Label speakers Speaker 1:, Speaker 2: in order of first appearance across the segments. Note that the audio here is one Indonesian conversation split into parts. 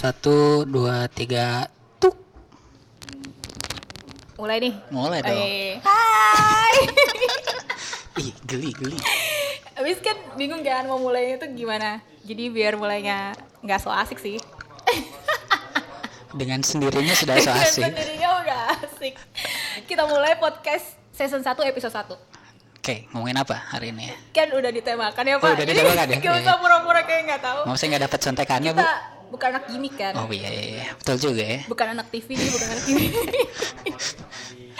Speaker 1: Satu, dua, tiga, tuk.
Speaker 2: Mulai nih.
Speaker 1: Mulai dong.
Speaker 2: Eh, Hai.
Speaker 1: Ih, geli, geli.
Speaker 2: Abis kan bingung kan mau mulainya tuh gimana. Jadi biar mulainya nggak so asik sih.
Speaker 1: Dengan sendirinya sudah so
Speaker 2: Dengan
Speaker 1: asik.
Speaker 2: sendirinya udah asik. Kita mulai podcast season 1 episode 1.
Speaker 1: Oke, ngomongin apa hari ini ya?
Speaker 2: Kan udah ditemakan ya Pak.
Speaker 1: Oh, udah ditemakan ya?
Speaker 2: Gak usah pura-pura kayak nggak tahu.
Speaker 1: Mau saya nggak dapat contekannya, Bu?
Speaker 2: Bukan anak gimmick kan.
Speaker 1: Oh iya, iya, iya. betul juga ya.
Speaker 2: Bukan anak TV, bukan anak gimmick.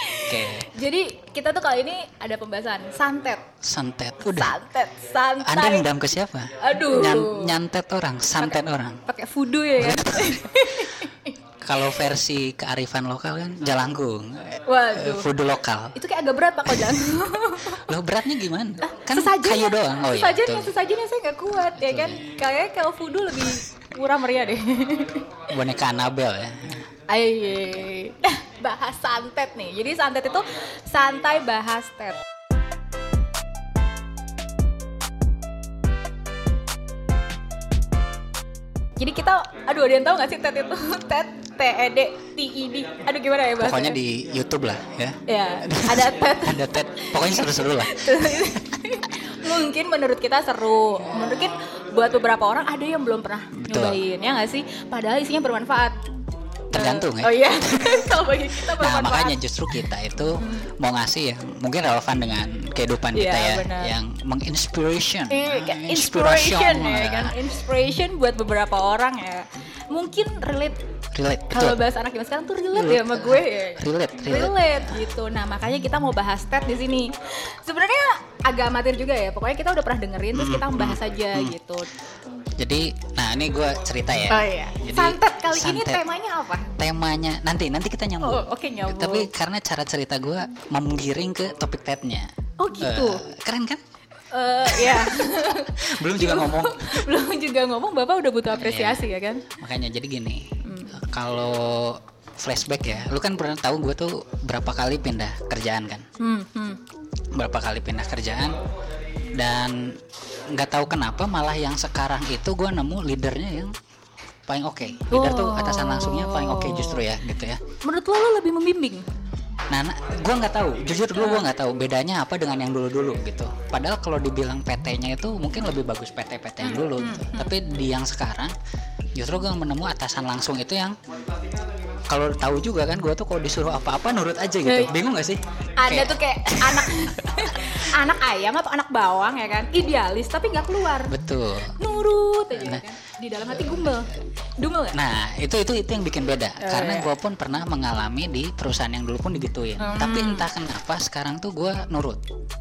Speaker 1: Oke,
Speaker 2: Jadi kita tuh kali ini ada pembahasan santet.
Speaker 1: santet. Udah.
Speaker 2: Santet, santai.
Speaker 1: Anda dendam ke siapa?
Speaker 2: Aduh.
Speaker 1: Nyan- nyantet orang, santet orang.
Speaker 2: Pakai voodoo ya kan.
Speaker 1: Kalau versi kearifan lokal kan jalangkung. Eh,
Speaker 2: Waduh.
Speaker 1: Fudu lokal.
Speaker 2: Itu kayak agak berat Pak kalau jalan.
Speaker 1: Loh beratnya gimana? Kan
Speaker 2: Sesajennya-
Speaker 1: kayu doang. Oh iya.
Speaker 2: Sesajennya,
Speaker 1: betul.
Speaker 2: sesajennya saya nggak kuat ya kan. Kayaknya kalau voodoo lebih murah meriah deh.
Speaker 1: Boneka Annabelle ya.
Speaker 2: Aye. Nah, bahas santet nih. Jadi santet itu santai bahas tet. Jadi kita, aduh ada yang tahu nggak sih tet itu? Tet, T E D T I D. Aduh gimana ya bahasanya?
Speaker 1: Pokoknya di YouTube lah ya.
Speaker 2: Ya, ada tet.
Speaker 1: Ada tet. Pokoknya seru-seru lah.
Speaker 2: Mungkin menurut kita seru. Mungkin buat beberapa orang ada yang belum pernah
Speaker 1: Betul.
Speaker 2: nyobain, ya nggak sih? Padahal isinya bermanfaat.
Speaker 1: Tergantung ya.
Speaker 2: Oh iya, kalau bagi kita
Speaker 1: Nah makanya justru kita itu mau ngasih ya mungkin relevan dengan kehidupan kita
Speaker 2: Iya,
Speaker 1: ya
Speaker 2: benar.
Speaker 1: yang menginspiration,
Speaker 2: Eh,
Speaker 1: Ah,
Speaker 2: inspiration ya
Speaker 1: lah.
Speaker 2: kan? Inspiration buat beberapa orang ya. Mungkin relate.
Speaker 1: Relate,
Speaker 2: kalau bahas anak zaman sekarang tuh relate ya sama gue ya.
Speaker 1: Relate, relate.
Speaker 2: relate gitu. Nah makanya kita mau bahas TED di sini. Sebenarnya agak amatir juga ya. Pokoknya kita udah pernah dengerin terus kita membahas aja gitu
Speaker 1: Jadi, nah ini gue cerita ya.
Speaker 2: oh iya
Speaker 1: Jadi,
Speaker 2: santet kali ini
Speaker 1: santet.
Speaker 2: temanya apa
Speaker 1: Temanya nanti nanti kita nyambung.
Speaker 2: oh oke nyambung
Speaker 1: Tapi karena cara cerita gue menggiring ke topik TED-nya.
Speaker 2: oh gitu
Speaker 1: Eh, keren kan?
Speaker 2: Eh, ya
Speaker 1: Belum juga ngomong.
Speaker 2: belum juga ngomong bapak udah butuh apresiasi ya kan
Speaker 1: Makanya jadi gini.
Speaker 2: Hmm.
Speaker 1: Kalau flashback ya, lu kan pernah tahu gue tuh berapa kali pindah kerjaan kan?
Speaker 2: hmm, hmm.
Speaker 1: berapa kali pindah kerjaan dan nggak tahu kenapa malah yang sekarang itu gue nemu leadernya yang paling oke. Leader tuh
Speaker 2: Oh.
Speaker 1: atasan langsungnya paling oke justru ya gitu ya.
Speaker 2: Menurut lo, lo lebih membimbing?
Speaker 1: Nah, gue nggak tahu. Jujur dulu gue nggak tahu bedanya apa dengan yang dulu dulu gitu. Padahal kalau dibilang PT-nya itu mungkin lebih bagus PT-PT yang dulu gitu. tapi di yang sekarang justru gue menemu atasan langsung itu yang kalau tahu juga kan gue tuh kalau disuruh apa-apa nurut aja gitu.
Speaker 2: Hei.
Speaker 1: bingung gak sih?
Speaker 2: Ada
Speaker 1: Kayak-
Speaker 2: tuh kayak anak anak ayam atau anak bawang ya kan? Idealis tapi nggak keluar.
Speaker 1: Betul.
Speaker 2: Nurut aja
Speaker 1: Nah.
Speaker 2: kan di dalam hati gumbel dumel nggak
Speaker 1: Nah itu itu itu yang bikin beda
Speaker 2: Oh,
Speaker 1: karena
Speaker 2: iya.
Speaker 1: gue pun pernah mengalami di perusahaan yang dulu pun digituin.
Speaker 2: Hmm.
Speaker 1: Tapi entah kenapa sekarang tuh gue nurut.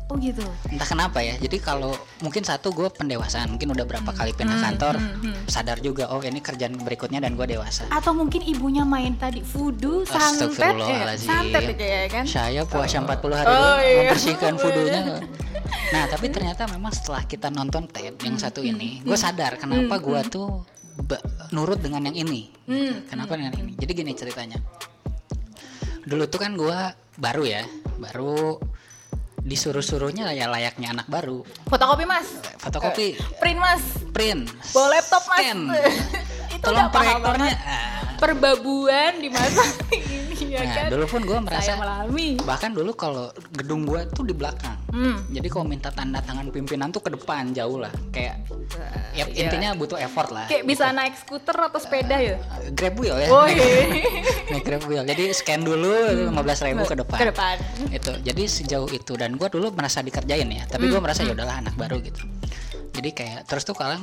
Speaker 2: oh gitu
Speaker 1: Entah kenapa ya. Jadi kalau mungkin satu gue pendewasaan, mungkin udah berapa kali pindah
Speaker 2: Hmm,
Speaker 1: kantor,
Speaker 2: hmm, hmm.
Speaker 1: sadar juga oh ini kerjaan berikutnya dan gue dewasa.
Speaker 2: atau mungkin ibunya main tadi voodoo santet ya
Speaker 1: Astagfirullahaladzim.
Speaker 2: santet aja ya kan
Speaker 1: Saya puasa 40 hari
Speaker 2: Oh, iya.
Speaker 1: membersihkan vudunya. Nah tapi ternyata memang setelah kita nonton TED yang satu ini, gue sadar kenapa gue tuh nurut dengan yang ini.
Speaker 2: hmm.
Speaker 1: Kenapa dengan ini? Jadi gini ceritanya. Dulu tuh kan gua baru ya, baru disuruh-suruhnya ya layaknya anak baru.
Speaker 2: fotokopi mas
Speaker 1: Fotokopi,
Speaker 2: print mas
Speaker 1: print,
Speaker 2: bawa laptop mas
Speaker 1: scan.
Speaker 2: itu
Speaker 1: Tolong proyektornya.
Speaker 2: banget. Perbabuan di masa ini ya
Speaker 1: Nah,
Speaker 2: kan
Speaker 1: dulu pun gua merasa
Speaker 2: saya melami
Speaker 1: bahkan dulu kalau gedung gua tuh di belakang.
Speaker 2: Hmm.
Speaker 1: Jadi kalau minta tanda tangan pimpinan tuh ke depan jauh lah. Kayak ya,
Speaker 2: Iya.
Speaker 1: intinya butuh effort lah.
Speaker 2: kayak bisa naik skuter atau sepeda ya
Speaker 1: Grab wheel ya.
Speaker 2: oh iya
Speaker 1: Naik Grab wheel. Jadi scan dulu 15.000 ribu ke depan.
Speaker 2: ke depan
Speaker 1: itu jadi sejauh itu dan gue dulu merasa dikerjain ya tapi gue merasa ya udahlah anak baru gitu jadi kayak terus tuh kalau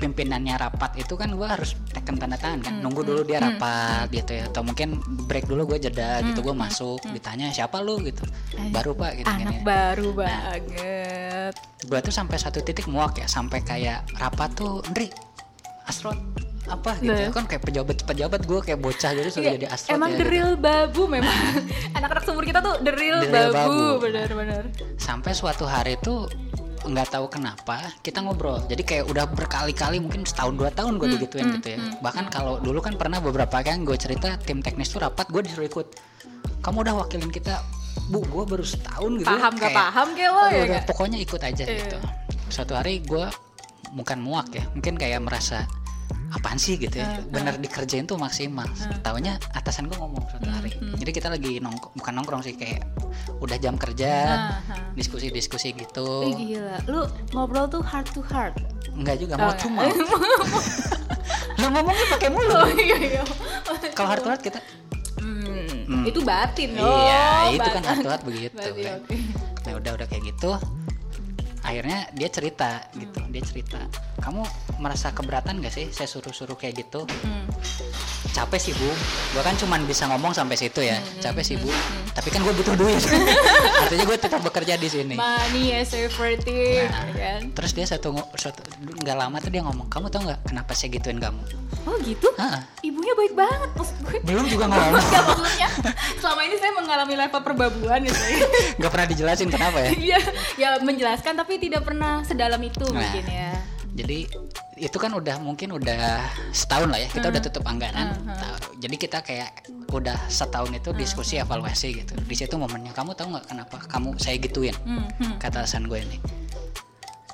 Speaker 1: pimpinannya rapat itu kan gue harus tekan tanda tangan kan. Nunggu dulu dia rapat gitu ya. Atau mungkin break dulu gue jeda gitu. Gue masuk ditanya siapa lu? gitu. Baru pak gitu
Speaker 2: anak
Speaker 1: gini
Speaker 2: baru banget.
Speaker 1: gue tuh sampai satu titik muak ya. Sampai kayak rapat tuh Ndri astron apa? gitu ya.
Speaker 2: Nah.
Speaker 1: kan kayak pejabat-pejabat gue kayak bocah gitu sudah
Speaker 2: Iya,
Speaker 1: jadi astron
Speaker 2: emang
Speaker 1: ya,
Speaker 2: the
Speaker 1: gitu.
Speaker 2: real babu memang. Anak-anak sumur kita tuh the real,
Speaker 1: The real
Speaker 2: babu,
Speaker 1: babu.
Speaker 2: benar-benar.
Speaker 1: Sampai suatu hari tuh nggak tahu kenapa kita ngobrol. Jadi kayak udah berkali-kali mungkin setahun dua tahun gue digituin gitu ya. bahkan kalau dulu kan pernah beberapa kan gue cerita tim teknis tuh rapat gue disuruh ikut. Kamu udah wakilin kita bu gue baru setahun gitu
Speaker 2: paham gak
Speaker 1: kayak,
Speaker 2: paham kayak lo
Speaker 1: "Aduh,
Speaker 2: ya
Speaker 1: udah, pokoknya ikut aja
Speaker 2: Iya.
Speaker 1: gitu suatu hari gue bukan muak ya mungkin kayak merasa apaan sih gitu ya? Bener dikerjain tuh maksimal. Tahunya atasan gue ngomong suatu hari. Jadi kita lagi nongkrong bukan nongkrong sih kayak udah jam kerja diskusi-diskusi gitu.
Speaker 2: Ih, gila, lu ngobrol tuh heart to heart.
Speaker 1: enggak juga
Speaker 2: Oh,
Speaker 1: mau to mouth lu ngomongnya pakai
Speaker 2: Oh
Speaker 1: mulut
Speaker 2: iya. Iya.
Speaker 1: kalau heart to heart kita?
Speaker 2: Hmm,
Speaker 1: Hmm.
Speaker 2: Itu batin.
Speaker 1: Iya,
Speaker 2: oh,
Speaker 1: itu kan heart to heart begitu
Speaker 2: Batin,
Speaker 1: kan. nah udah udah kayak gitu akhirnya dia cerita gitu dia cerita kamu merasa keberatan gak sih saya suruh-suruh kayak gitu?
Speaker 2: Hmm.
Speaker 1: capek sih bu. Gua kan cuman bisa ngomong sampai situ ya.
Speaker 2: Hmm,
Speaker 1: capek sih bu. tapi kan gue butuh duit. Artinya gue tetap bekerja di sini.
Speaker 2: Money is everything,
Speaker 1: Nah.
Speaker 2: kan?
Speaker 1: terus dia satu nggak lama tuh dia ngomong kamu tau nggak kenapa saya gituin kamu?
Speaker 2: Oh gitu?
Speaker 1: Hah,
Speaker 2: Ibunya baik banget maksud gue.
Speaker 1: belum juga ngomong.
Speaker 2: maksudnya selama ini saya mengalami level perbabuan gitu
Speaker 1: nggak pernah dijelasin kenapa ya?
Speaker 2: Iya, ya menjelaskan tapi tidak pernah sedalam itu
Speaker 1: Nah.
Speaker 2: mungkin ya.
Speaker 1: jadi itu kan udah mungkin udah setahun lah ya kita
Speaker 2: Hmm.
Speaker 1: udah tutup anggaran Tahu. jadi kita kayak udah setahun itu diskusi evaluasi gitu di situ momennya kamu tahu nggak kenapa kamu saya gituin
Speaker 2: Hmm, hmm.
Speaker 1: kata alasan gue ini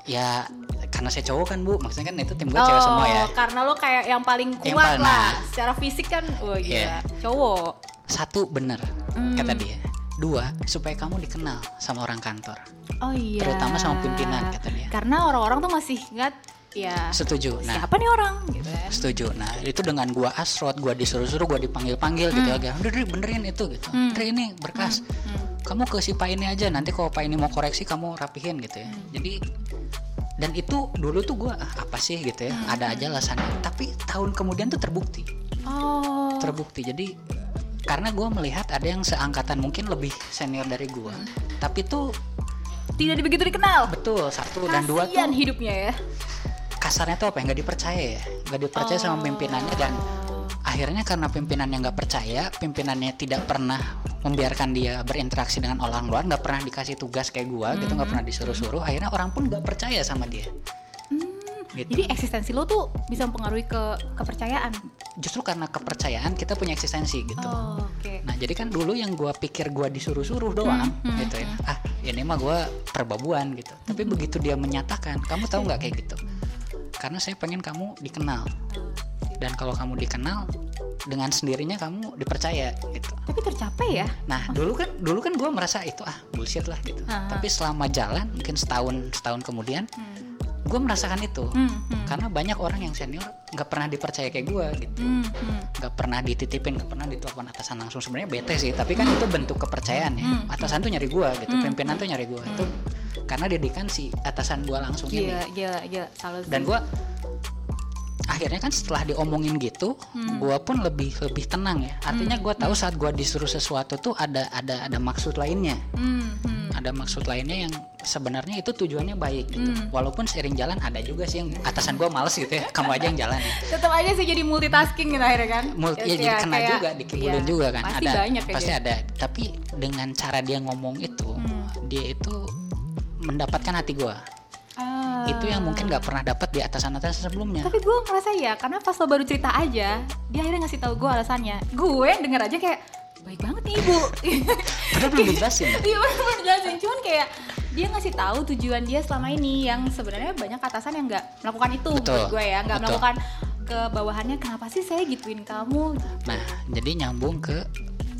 Speaker 1: ya karena saya cowok kan bu maksudnya kan itu tim gue cewek semua ya
Speaker 2: Oh, karena lo kayak yang paling kuat
Speaker 1: Yang paling-
Speaker 2: lah.
Speaker 1: nah.
Speaker 2: Secara fisik kan, wah gila,
Speaker 1: Iya.
Speaker 2: cowok.
Speaker 1: satu bener
Speaker 2: Hmm.
Speaker 1: kata dia dua supaya kamu dikenal sama orang kantor.
Speaker 2: Oh iya.
Speaker 1: Terutama sama pimpinan, kata dia.
Speaker 2: Karena orang-orang tuh masih ingat ya
Speaker 1: setuju. Nah.
Speaker 2: siapa nih orang gitu kan.
Speaker 1: setuju. Nah itu dengan gua asrot gua disuruh-suruh gua dipanggil-panggil gitu agak udah Dri, benerin itu gitu.
Speaker 2: Hmm.
Speaker 1: Ini berkas. Kamu ke si Pak ini aja nanti kalau Pak ini mau koreksi kamu rapihin gitu ya. Jadi dan itu dulu tuh gua "Ah, apa sih gitu ya. Ada aja alasannya. Tapi tahun kemudian tuh terbukti.
Speaker 2: Oh.
Speaker 1: terbukti. Jadi karena gua melihat ada yang seangkatan mungkin lebih senior dari gua. Tapi tuh
Speaker 2: Tidak begitu dikenal.
Speaker 1: betul satu dan dua
Speaker 2: Kasian
Speaker 1: tuh
Speaker 2: hidupnya ya.
Speaker 1: kasarnya tuh apa ya? Nggak dipercaya ya? Nggak dipercaya sama pimpinannya dan akhirnya karena pimpinannya nggak percaya pimpinannya tidak pernah membiarkan dia berinteraksi dengan orang luar nggak pernah dikasih tugas kayak gua gitu nggak pernah disuruh-suruh akhirnya orang pun nggak percaya sama dia gitu
Speaker 2: Jadi eksistensi lo tuh bisa mempengaruhi ke kepercayaan.
Speaker 1: justru karena kepercayaan kita punya eksistensi gitu
Speaker 2: Oh, oke.
Speaker 1: Nah jadi kan dulu yang gua pikir gua disuruh-suruh doang
Speaker 2: Hmm,
Speaker 1: gitu ya. Ah ini mah gua perbabuan gitu. Tapi begitu dia menyatakan, kamu tahu nggak kayak gitu? Karena saya pengen kamu dikenal. Dan kalau kamu dikenal, dengan sendirinya kamu dipercaya gitu.
Speaker 2: Tapi tercapai ya.
Speaker 1: Nah dulu kan dulu kan gua merasa itu ah bullshit lah gitu.
Speaker 2: Aha.
Speaker 1: Tapi selama jalan mungkin setahun setahun kemudian,
Speaker 2: Hmm.
Speaker 1: Gue merasakan itu.
Speaker 2: Hmm, hmm.
Speaker 1: Karena banyak orang yang senior nggak pernah dipercaya kayak gua gitu
Speaker 2: Hmm, hmm.
Speaker 1: nggak pernah dititipin nggak pernah ditelepon atasan langsung sebenarnya bete sih tapi kan itu bentuk kepercayaan ya
Speaker 2: Hmm.
Speaker 1: atasan tuh nyari gua gitu pimpinan tuh nyari gua itu karena didikan si atasan gua langsung ini
Speaker 2: Gila, gila, gila. Salah sih.
Speaker 1: dan gua akhirnya kan setelah diomongin gitu gua pun lebih lebih tenang ya artinya gua tahu saat gua disuruh sesuatu tuh ada ada ada maksud lainnya
Speaker 2: Hmm, hmm.
Speaker 1: Ada maksud lainnya yang sebenarnya itu tujuannya baik gitu walaupun sering jalan ada juga sih yang atasan gua males gitu ya kamu aja yang jalan ya
Speaker 2: Tetap aja sih jadi multitasking gitu akhirnya kan.
Speaker 1: multi ya,
Speaker 2: Ya,
Speaker 1: jadi kena
Speaker 2: kayak-
Speaker 1: juga dikibulin
Speaker 2: iya,
Speaker 1: juga kan
Speaker 2: Pasti
Speaker 1: ada
Speaker 2: banyak kayak
Speaker 1: pasti
Speaker 2: gitu.
Speaker 1: ada tapi dengan cara dia ngomong itu
Speaker 2: Hmm.
Speaker 1: dia itu mendapatkan hati gua
Speaker 2: Ah.
Speaker 1: itu yang mungkin nggak pernah dapat di atasan-atasan sebelumnya
Speaker 2: Tapi gue ngerasa ya, karena pas lo baru cerita aja, dia akhirnya ngasih tahu gue alasannya. Gue denger aja kayak baik banget nih ibu.
Speaker 1: padahal belum dijelasin.
Speaker 2: Iya benar jelasin, cuman kayak dia ngasih tahu tujuan dia selama ini yang sebenarnya banyak atasan yang nggak melakukan itu
Speaker 1: Betul,
Speaker 2: menurut gue ya, nggak melakukan ke bawahannya kenapa sih saya gituin kamu?
Speaker 1: nah jadi nyambung ke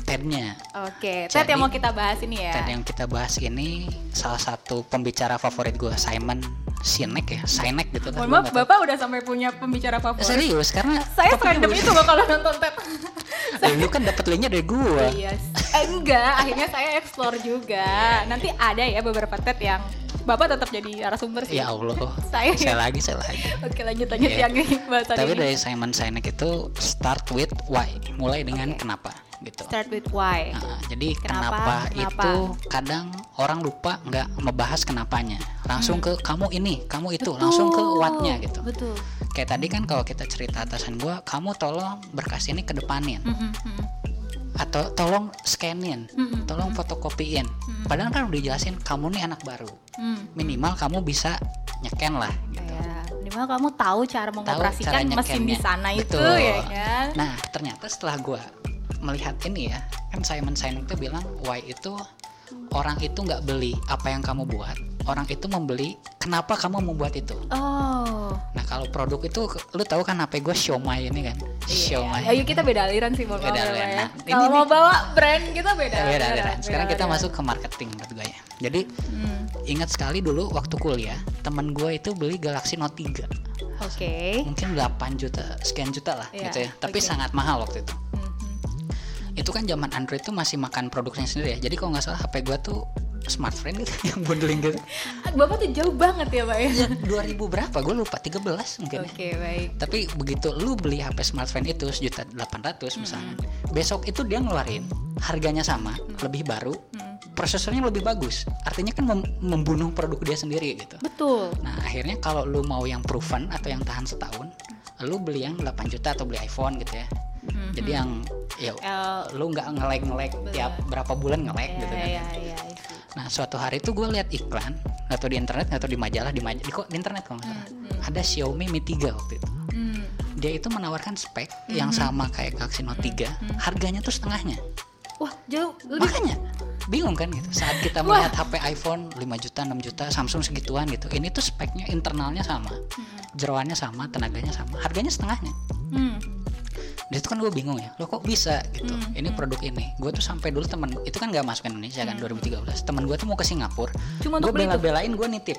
Speaker 1: TED-nya
Speaker 2: Oke, Ted
Speaker 1: Jadi-
Speaker 2: yang mau kita bahas ini ya.
Speaker 1: TED yang kita bahas ini salah satu pembicara favorit gua Simon Sinek ya Sinek gitu kan
Speaker 2: Mohon maaf. Bapak udah sampai punya pembicara favorit.
Speaker 1: serius karena
Speaker 2: Saya random itu loh kalau nonton TED.
Speaker 1: Eh, lu kan dapet linknya dari gua
Speaker 2: Iya. Eh enggak, akhirnya saya explore juga. Nanti ada ya beberapa TED yang Bapak tetap jadi narasumber sih.
Speaker 1: ya Allah
Speaker 2: Saya-
Speaker 1: saya lagi saya lagi
Speaker 2: Oke, lanjut lanjut
Speaker 1: Iya.
Speaker 2: yang ini
Speaker 1: Tapi
Speaker 2: ini.
Speaker 1: dari Simon Sinek itu start with why, mulai dengan
Speaker 2: Oke.
Speaker 1: kenapa gitu.
Speaker 2: Start with why.
Speaker 1: Nah, jadi
Speaker 2: Kenapa?
Speaker 1: kenapa,
Speaker 2: Kenapa?
Speaker 1: itu kadang orang lupa nggak membahas kenapanya, langsung ke kamu ini, kamu itu, langsung ke what-nya gitu.
Speaker 2: Betul.
Speaker 1: Kayak tadi kan kalau kita cerita atasan gua, kamu tolong berkas ini kedepanin
Speaker 2: Mm-mm, mm-mm.
Speaker 1: atau tolong scanin,
Speaker 2: Mm-mm.
Speaker 1: tolong fotokopiin. Padahal kan udah dijelasin kamu nih anak baru,
Speaker 2: Mm.
Speaker 1: minimal kamu bisa nyeken lah. Gitu.
Speaker 2: Kayak minimal kamu tahu cara mengoperasikan
Speaker 1: cara
Speaker 2: mesin di sana itu
Speaker 1: Betul.
Speaker 2: ya kan.
Speaker 1: Nah, ternyata setelah gua melihat ini ya, kan Simon Sinek itu bilang why itu orang itu nggak beli apa yang kamu buat, orang itu membeli kenapa kamu membuat itu
Speaker 2: Oh.
Speaker 1: nah kalau produk itu lu tahu kan HP gue Xiaomi ini kan Xiaomi
Speaker 2: Ayo kita beda aliran sih mau
Speaker 1: Beda aliran.
Speaker 2: ya.
Speaker 1: Nah,
Speaker 2: Kalau mau bawa brand kita beda.
Speaker 1: beda
Speaker 2: aliran,
Speaker 1: beda sekarang
Speaker 2: beda
Speaker 1: kita
Speaker 2: aliran.
Speaker 1: masuk ke marketing menurut gue ya jadi
Speaker 2: Hmm.
Speaker 1: ingat sekali dulu waktu kuliah teman gue itu beli Galaxy Note 3
Speaker 2: Oke.
Speaker 1: mungkin 8 juta sekian juta lah
Speaker 2: Iya,
Speaker 1: gitu ya tapi
Speaker 2: oke.
Speaker 1: sangat mahal waktu itu
Speaker 2: Mhm.
Speaker 1: Itu kan zaman Android tuh masih makan produknya sendiri ya. Jadi kalau nggak salah HP gue tuh smartphone gitu yang bundling gitu.
Speaker 2: Bapak tuh jauh banget ya, Pak ya.
Speaker 1: ya 2000 berapa? Gue lupa 13 mungkin ya.
Speaker 2: Oke, baik.
Speaker 1: tapi begitu lu beli HP smartphone itu sejuta 800 misalnya besok itu dia ngeluarin harganya sama lebih baru prosesornya lebih bagus. Artinya kan mem- membunuh produk dia sendiri gitu.
Speaker 2: Betul.
Speaker 1: nah akhirnya kalau lu mau yang proven atau yang tahan setahun lu beli yang 8 juta atau beli iPhone gitu ya
Speaker 2: Mhm.
Speaker 1: jadi yang ya
Speaker 2: El-
Speaker 1: lu nggak nge-lag tiap berapa bulan nge-lag
Speaker 2: ya,
Speaker 1: gitu kan.
Speaker 2: ya, ya, I see.
Speaker 1: Nah suatu hari tuh gue lihat iklan atau di internet atau di majalah di majalah di, kok di internet kalau nggak salah. Ada Xiaomi Mi 3 waktu itu.
Speaker 2: Hmm.
Speaker 1: dia itu menawarkan spek yang sama kayak Galaxy Note 3 harganya tuh setengahnya.
Speaker 2: Wah, jauh lebih
Speaker 1: makanya bingung kan gitu. Saat kita
Speaker 2: Wah.
Speaker 1: melihat HP iPhone 5 juta 6 juta Samsung segituan gitu ini tuh speknya internalnya sama jeroannya sama tenaganya sama harganya setengahnya.
Speaker 2: Hmm.
Speaker 1: Di situ kan gue bingung ya lo kok bisa gitu? Ini produk ini. Gue tuh sampai dulu temen itu kan nggak masuk Indonesia kan 2013 temen gue tuh mau ke Singapura.
Speaker 2: Cuma
Speaker 1: gue bela-belain gue nitip.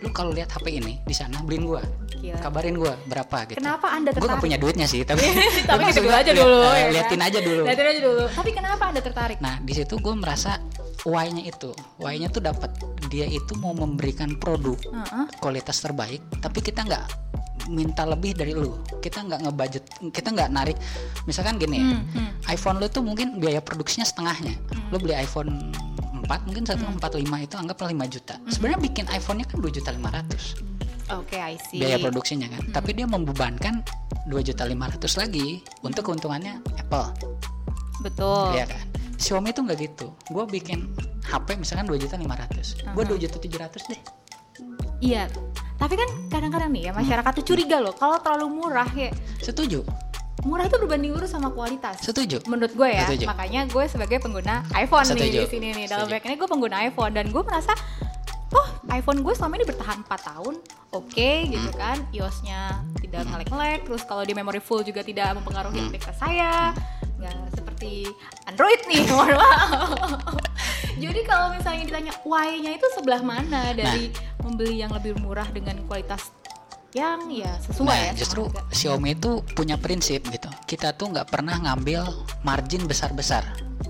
Speaker 1: Lu kalau lihat HP ini di sana beliin gue. Kabarin gue berapa gitu.
Speaker 2: Kenapa Anda
Speaker 1: gue
Speaker 2: tertarik?
Speaker 1: gak punya duitnya sih tapi
Speaker 2: Tapi gitu aja dulu.
Speaker 1: liatin aja dulu.
Speaker 2: Liatin aja dulu. Tapi kenapa Anda tertarik?
Speaker 1: nah di situ gue merasa why-nya itu. Why-nya tuh dapat dia itu mau memberikan produk
Speaker 2: Heeh.
Speaker 1: kualitas terbaik tapi kita nggak minta lebih dari lu. Kita nggak ngebudget kita nggak narik. Misalkan gini
Speaker 2: Hmm, hmm.
Speaker 1: iPhone lu tuh mungkin biaya produksinya setengahnya. Lu beli iPhone 4 mungkin 145 itu anggaplah 5 juta. Sebenarnya bikin iPhone-nya kan 2 juta 500
Speaker 2: Oke, I see.
Speaker 1: biaya produksinya kan. Tapi dia membebankan 2 juta 500 lagi untuk keuntungannya Apple.
Speaker 2: Betul.
Speaker 1: ya kan Xiaomi tuh nggak gitu gue bikin HP misalkan 2 juta 500 gue 2 juta 700 deh
Speaker 2: Iya. Tapi kan kadang-kadang nih ya masyarakat tuh curiga loh kalau terlalu murah ya.
Speaker 1: setuju
Speaker 2: Murah itu berbanding lurus sama kualitas.
Speaker 1: setuju
Speaker 2: Menurut gue ya,
Speaker 1: Setuju.
Speaker 2: makanya gue sebagai pengguna iPhone nih
Speaker 1: Setuju.
Speaker 2: di sini nih. Dalam ini gue pengguna iPhone dan gue merasa oh iPhone gue selama ini bertahan 4 tahun oke gitu
Speaker 1: Hmm.
Speaker 2: kan. iOS-nya tidak ngelek-ngelek terus kalau di memory full juga tidak mempengaruhi aktivitas saya. Nggak seperti Android nih mohon maaf jadi kalau misalnya ditanya why-nya itu sebelah mana? Dari membeli yang lebih murah dengan kualitas yang ya sesuai
Speaker 1: Nah,
Speaker 2: ya
Speaker 1: justru
Speaker 2: harga.
Speaker 1: Xiaomi itu punya prinsip gitu. Kita tuh nggak pernah ngambil margin besar-besar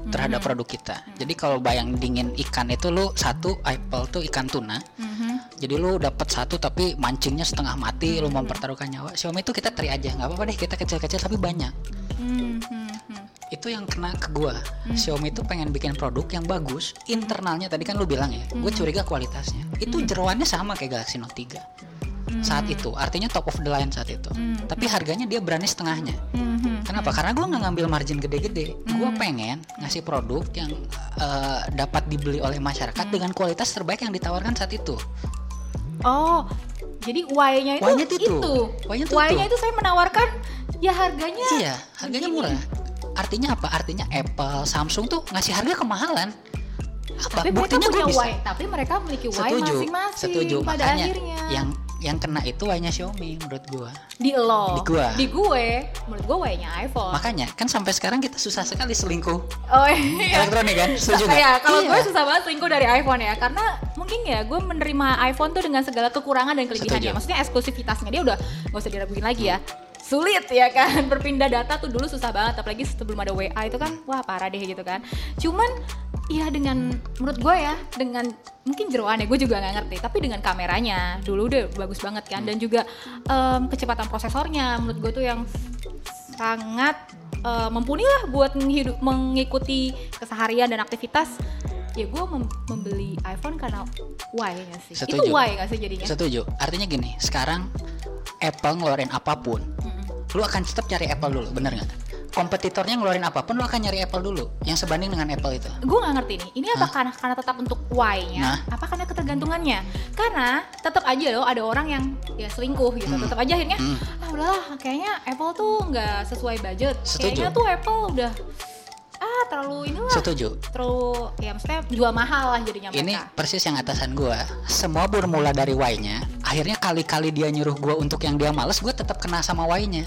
Speaker 1: terhadap
Speaker 2: Mhm.
Speaker 1: produk kita. Jadi kalau bayang dingin ikan itu lu satu Apple tuh ikan tuna.
Speaker 2: Mhm.
Speaker 1: Jadi lu dapat satu tapi mancingnya setengah mati, lu mempertaruhkan nyawa. Xiaomi itu kita teri aja, nggak apa-apa deh kita kecil-kecil tapi banyak.
Speaker 2: Hmm, hmm, hmm.
Speaker 1: Itu yang kena ke gua. Xiaomi itu pengen bikin produk yang bagus, internalnya tadi kan lu bilang ya. Gue curiga kualitasnya. Itu jeroannya sama kayak Galaxy Note 3 saat itu. Artinya top of the line saat itu. Tapi harganya dia berani setengahnya.
Speaker 2: Hmm, hmm.
Speaker 1: kenapa? Karena gue nggak ngambil margin gede-gede. Gue pengen ngasih produk yang eh, dapat dibeli oleh masyarakat dengan kualitas terbaik yang ditawarkan saat itu.
Speaker 2: Oh, jadi why-nya itu
Speaker 1: Why-nya tuh itu.
Speaker 2: itu.
Speaker 1: Why-nya
Speaker 2: Why-nya
Speaker 1: itu.
Speaker 2: itu saya menawarkan ya harganya.
Speaker 1: iya harganya murah. Artinya apa? Artinya Apple Samsung tuh ngasih harga kemahalan. Apa?
Speaker 2: Tapi mereka
Speaker 1: buktinya gue
Speaker 2: punya
Speaker 1: bisa.
Speaker 2: Why, tapi mereka memiliki why masing-masing
Speaker 1: setuju.
Speaker 2: pada
Speaker 1: makanya
Speaker 2: akhirnya.
Speaker 1: yang yang kena itu why-nya Xiaomi menurut gue
Speaker 2: di lo,
Speaker 1: Di gua.
Speaker 2: di gue, menurut gue why-nya iPhone.
Speaker 1: makanya kan sampai sekarang kita susah sekali selingkuh
Speaker 2: oh iya.
Speaker 1: elektronik kan setuju nggak?
Speaker 2: ya, kalau
Speaker 1: Iya.
Speaker 2: gue susah banget selingkuh dari iPhone ya Karena mungkin ya gue menerima iPhone tuh dengan segala kekurangan dan kelebihannya
Speaker 1: Setuju.
Speaker 2: Maksudnya eksklusivitasnya dia udah gak usah diraguin lagi ya Sulit ya kan, berpindah data tuh dulu susah banget Apalagi sebelum ada WA itu kan, wah parah deh gitu kan. Cuman ya dengan, menurut gue ya Dengan mungkin jeroan ya, gue juga gak ngerti Tapi dengan kameranya, dulu udah bagus banget kan. Dan juga em, kecepatan prosesornya Menurut gue tuh yang sangat eh, mumpuni lah buat menghidup, mengikuti keseharian dan aktivitas ya gue membeli iPhone karena why nya sih itu
Speaker 1: Setuju.
Speaker 2: why gak sih jadinya
Speaker 1: Setuju. Artinya gini, sekarang Apple ngeluarin apa pun, lu akan tetap cari Apple dulu, bener nggak? Kompetitornya ngeluarin apa pun, lu akan nyari Apple dulu, yang sebanding dengan Apple itu.
Speaker 2: gue nggak ngerti nih ini apa karena karena tetap untuk why nya
Speaker 1: Nah.
Speaker 2: apa karena ketergantungannya karena tetap aja loh ada orang yang ya selingkuh gitu tetap aja akhirnya
Speaker 1: Hmm.
Speaker 2: ah udahlah kayaknya Apple tuh nggak sesuai budget
Speaker 1: Setuju.
Speaker 2: kayaknya tuh Apple udah ah terlalu inilah.
Speaker 1: Setuju.
Speaker 2: Terlalu ya maksudnya jual mahal lah jadinya
Speaker 1: ini
Speaker 2: mereka.
Speaker 1: persis yang atasan gua. Semua bermula dari why-nya akhirnya kali-kali dia nyuruh gua untuk yang dia males gua tetap kena sama why-nya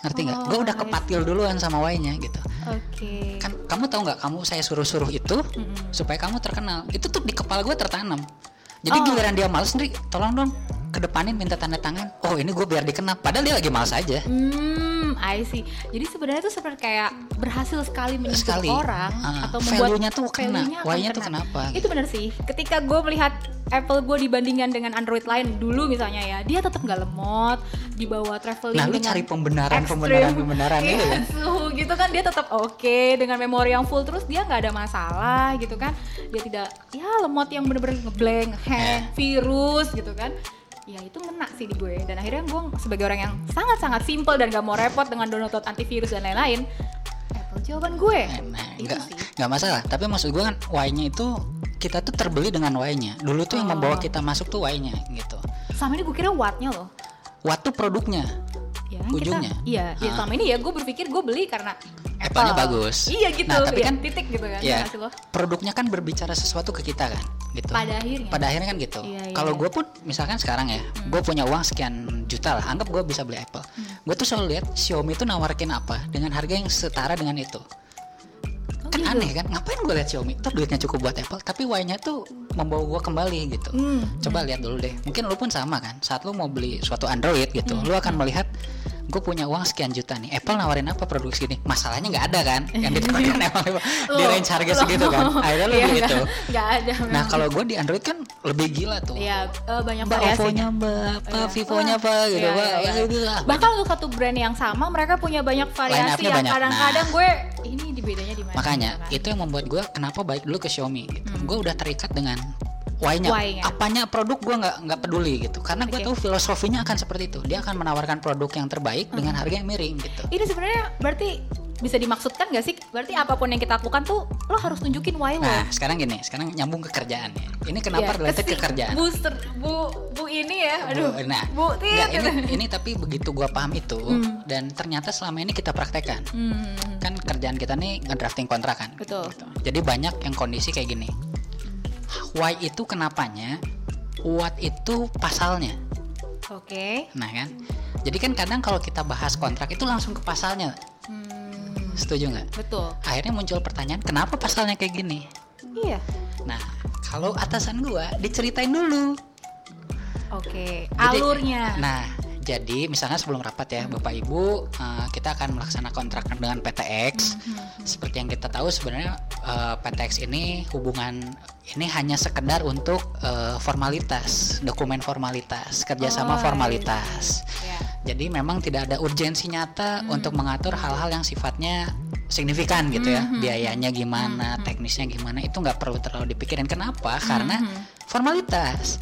Speaker 1: ngerti nggak?
Speaker 2: Oh,
Speaker 1: Gua udah kepatil duluan sama why-nya gitu.
Speaker 2: Oke.
Speaker 1: Kan kamu tahu nggak kamu saya suruh-suruh itu
Speaker 2: Mm-mm.
Speaker 1: supaya kamu terkenal. Itu tuh di kepala gue tertanam. Jadi
Speaker 2: Oh.
Speaker 1: giliran dia males nih tolong dong kedepanin minta tanda tangan. Oh ini gue biar dikenal. Padahal dia lagi males aja.
Speaker 2: Hmm, I see. Jadi sebenarnya tuh seperti kayak berhasil sekali menyentuh
Speaker 1: Sekali.
Speaker 2: orang
Speaker 1: Ah,
Speaker 2: atau membuat
Speaker 1: value-nya tuh kena, why-nya tuh
Speaker 2: kena.
Speaker 1: kenapa,
Speaker 2: Itu benar sih. Ketika gue melihat Apple gue dibandingkan dengan Android lain dulu misalnya ya, dia tetap nggak lemot, dibawa traveling
Speaker 1: nah lu
Speaker 2: dengan
Speaker 1: cari pembenaran
Speaker 2: ekstrim.
Speaker 1: pembenaran pembenaran
Speaker 2: Iya,
Speaker 1: itu
Speaker 2: suhu gitu kan dia tetap oke dengan memori yang full terus dia nggak ada masalah gitu kan dia tidak ya lemot yang bener-bener ngeblank hang
Speaker 1: Ya.
Speaker 2: virus gitu kan ya itu ngena sih di gue. Dan akhirnya gue sebagai orang yang sangat-sangat simple dan gak mau repot dengan download antivirus dan lain-lain Apple jawaban gue.
Speaker 1: Nah
Speaker 2: itu sih.
Speaker 1: nggak masalah. Tapi maksud gue kan why-nya itu kita tuh terbeli dengan why-nya. Dulu tuh yang
Speaker 2: Oh.
Speaker 1: membawa kita masuk tuh why-nya gitu.
Speaker 2: Sama ini gue kira wattnya loh.
Speaker 1: What tuh produknya.
Speaker 2: Ya kan
Speaker 1: Ujungnya?
Speaker 2: kita iya ya
Speaker 1: Ah.
Speaker 2: selama ini ya gue berpikir gue beli karena
Speaker 1: Apple-nya
Speaker 2: Apple.
Speaker 1: bagus.
Speaker 2: iya gitu
Speaker 1: Nah, tapi
Speaker 2: ya,
Speaker 1: kan-
Speaker 2: titik gitu kan
Speaker 1: ya
Speaker 2: lo?
Speaker 1: produknya kan berbicara sesuatu ke kita kan gitu
Speaker 2: pada akhirnya
Speaker 1: pada akhirnya kan gitu.
Speaker 2: Iya, iya,
Speaker 1: Kalau
Speaker 2: iya.
Speaker 1: gue pun misalkan sekarang ya, gue punya uang sekian juta lah, anggap gue bisa beli Apple.
Speaker 2: Hmm.
Speaker 1: Gue tuh selalu lihat Xiaomi itu nawarkin apa dengan harga yang setara dengan itu.
Speaker 2: Oh,
Speaker 1: Kan
Speaker 2: gitu.
Speaker 1: aneh kan? Ngapain gue lihat Xiaomi? Tuh duitnya cukup buat Apple, tapi Y-nya tuh membawa gue kembali gitu.
Speaker 2: Hmm,
Speaker 1: Coba lihat dulu deh. Mungkin lu pun sama kan. Saat lu mau beli suatu Android gitu,
Speaker 2: Hmm.
Speaker 1: lu akan melihat gue punya uang sekian juta nih. Apple nawarin apa produk segini? Masalahnya nggak ada kan? Yang ditawarkan Apple di range harga segitu kan. Akhirnya lu
Speaker 2: Iya,
Speaker 1: beli
Speaker 2: nggak- ada
Speaker 1: Nah kalau gue di Android kan lebih gila tuh.
Speaker 2: Iya, eh, banyak
Speaker 1: Mbak
Speaker 2: variasinya.
Speaker 1: Oppo-nya mbak, apa
Speaker 2: Iya.
Speaker 1: Vivo-nya
Speaker 2: Wah,
Speaker 1: apa gitu,
Speaker 2: iya,
Speaker 1: mbak.
Speaker 2: iya, iya.
Speaker 1: Ya gitu.
Speaker 2: Bahkan untuk satu brand yang sama mereka punya banyak variasi yang
Speaker 1: banyak.
Speaker 2: kadang-kadang
Speaker 1: Nah.
Speaker 2: gue ini di bedanya di mana?
Speaker 1: Makanya
Speaker 2: gitu kan.
Speaker 1: itu yang membuat gue kenapa baik dulu ke Xiaomi gitu.
Speaker 2: Hmm.
Speaker 1: Gue udah terikat dengan why-nya.
Speaker 2: Why-nya.
Speaker 1: Apanya produk gue nggak nggak peduli gitu. Karena gue
Speaker 2: Oke.
Speaker 1: tahu filosofinya akan seperti itu. Dia akan menawarkan produk yang terbaik dengan
Speaker 2: Hmm.
Speaker 1: harga yang miring gitu.
Speaker 2: ini sebenarnya berarti bisa dimaksudkan gak sih? Berarti apa pun yang kita lakukan tuh lo harus tunjukin why lo.
Speaker 1: Nah sekarang gini, sekarang nyambung ke kerjaan ya. Ini kenapa
Speaker 2: Iya,
Speaker 1: related ke kerjaan?
Speaker 2: Bu, ser- bu, bu ini ya, aduh.
Speaker 1: Bu, nah,
Speaker 2: bu,
Speaker 1: ini, ini tapi begitu gua paham itu
Speaker 2: Hmm.
Speaker 1: dan ternyata selama ini kita praktekkan.
Speaker 2: Hmm,
Speaker 1: Kan kerjaan kita nih ngedrafting kontrak kan.
Speaker 2: Betul.
Speaker 1: Gitu. Jadi banyak yang kondisi kayak gini. Why itu kenapanya? What itu pasalnya.
Speaker 2: Oke.
Speaker 1: Nah kan. Jadi kan kadang kalau kita bahas kontrak itu langsung ke pasalnya.
Speaker 2: Hmm,
Speaker 1: Setuju nggak?
Speaker 2: betul.
Speaker 1: Akhirnya muncul pertanyaan, kenapa pasalnya kayak gini?
Speaker 2: Iya.
Speaker 1: Nah, kalau atasan gua diceritain dulu.
Speaker 2: Oke.
Speaker 1: Jadi-
Speaker 2: Alurnya.
Speaker 1: Nah, jadi misalnya sebelum rapat ya, Bapak Ibu, eh, kita akan melaksanakan kontrak dengan PTX.
Speaker 2: Hmm,
Speaker 1: Seperti yang kita tahu sebenarnya eh, PTX ini hubungan ini hanya sekedar untuk eh, formalitas, dokumen formalitas, kerjasama
Speaker 2: Oh,
Speaker 1: formalitas.
Speaker 2: Ya.
Speaker 1: Jadi memang tidak ada urgensi nyata untuk mengatur hal-hal yang sifatnya signifikan gitu ya,
Speaker 2: Mhm.
Speaker 1: biayanya gimana, teknisnya gimana itu nggak perlu terlalu dipikirin. Kenapa? Karena
Speaker 2: Mhm.
Speaker 1: formalitas.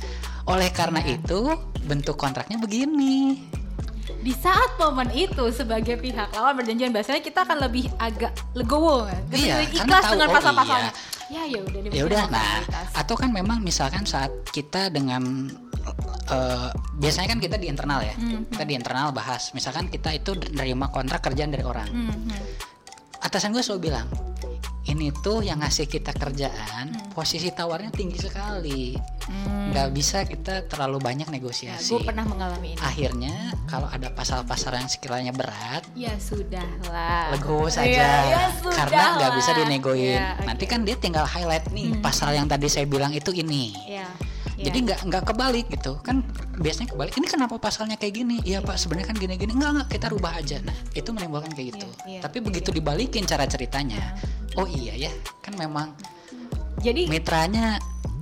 Speaker 1: Oleh karena itu bentuk kontraknya begini.
Speaker 2: Di saat momen itu sebagai pihak lawan berjanjian biasanya kita akan lebih agak legowo kan?
Speaker 1: Iya,
Speaker 2: ikhlas
Speaker 1: tahu,
Speaker 2: dengan
Speaker 1: oh
Speaker 2: pasal-pasalnya. Ya ya udah
Speaker 1: ya udah nah atau kan memang misalkan saat kita dengan eh, biasanya kan kita di internal ya
Speaker 2: Hmm,
Speaker 1: kita di internal bahas misalkan kita itu nerima kontrak kerjaan dari orang
Speaker 2: Hmm, hmm.
Speaker 1: atasan gue selalu bilang ini tuh yang ngasih kita kerjaan
Speaker 2: Hmm.
Speaker 1: posisi tawarnya tinggi sekali
Speaker 2: Hmm.
Speaker 1: nggak bisa kita terlalu banyak
Speaker 2: Ya,
Speaker 1: negosiasi
Speaker 2: gue pernah mengalami ini.
Speaker 1: akhirnya kalau ada pasal-pasal yang sekiranya berat
Speaker 2: Ya sudah lah.
Speaker 1: legowo saja
Speaker 2: Ya, ya
Speaker 1: karena nggak
Speaker 2: sudahlah.
Speaker 1: bisa dinegoin
Speaker 2: Ya,
Speaker 1: nanti
Speaker 2: oke.
Speaker 1: kan dia tinggal highlight nih
Speaker 2: Hmm.
Speaker 1: pasal yang tadi saya bilang itu ini
Speaker 2: Ya.
Speaker 1: Jadi nggak nggak kebalik gitu. Kan biasanya kebalik. Ini kenapa pasalnya kayak gini? Iya pak sebenarnya kan gini gini nggak nggak kita rubah aja. Nah itu menimbulkan kayak gitu.
Speaker 2: Iya, iya,
Speaker 1: tapi begitu dibalikin cara ceritanya oh iya ya kan memang
Speaker 2: jadi
Speaker 1: mitranya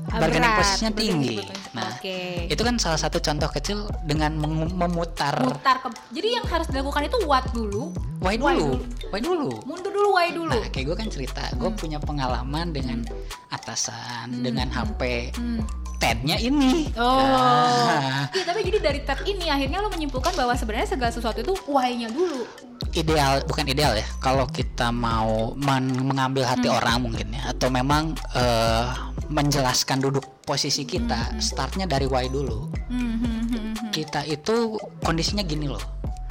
Speaker 1: bargaining posisinya tinggi. nah
Speaker 2: Oke.
Speaker 1: itu kan salah satu contoh kecil dengan memutar.
Speaker 2: Mutar ke jadi yang harus dilakukan itu what dulu?
Speaker 1: Why
Speaker 2: Why
Speaker 1: dulu? why dulu?
Speaker 2: Mundur dulu why dulu.
Speaker 1: Nah, kayak gue kan cerita, gue punya pengalaman dengan atasan, dengan HP
Speaker 2: Hmm.
Speaker 1: TED-nya ini.
Speaker 2: Oh,
Speaker 1: Nah,
Speaker 2: iya tapi jadi dari tab ini akhirnya lo menyimpulkan bahwa sebenarnya segala sesuatu itu why-nya dulu.
Speaker 1: ideal, bukan ideal ya. Kalau kita mau men- mengambil hati
Speaker 2: Hmm.
Speaker 1: orang mungkin ya, atau memang eh, menjelaskan duduk posisi kita, startnya dari why dulu.
Speaker 2: Hmm, hmm, hmm, hmm.
Speaker 1: Kita itu kondisinya gini loh,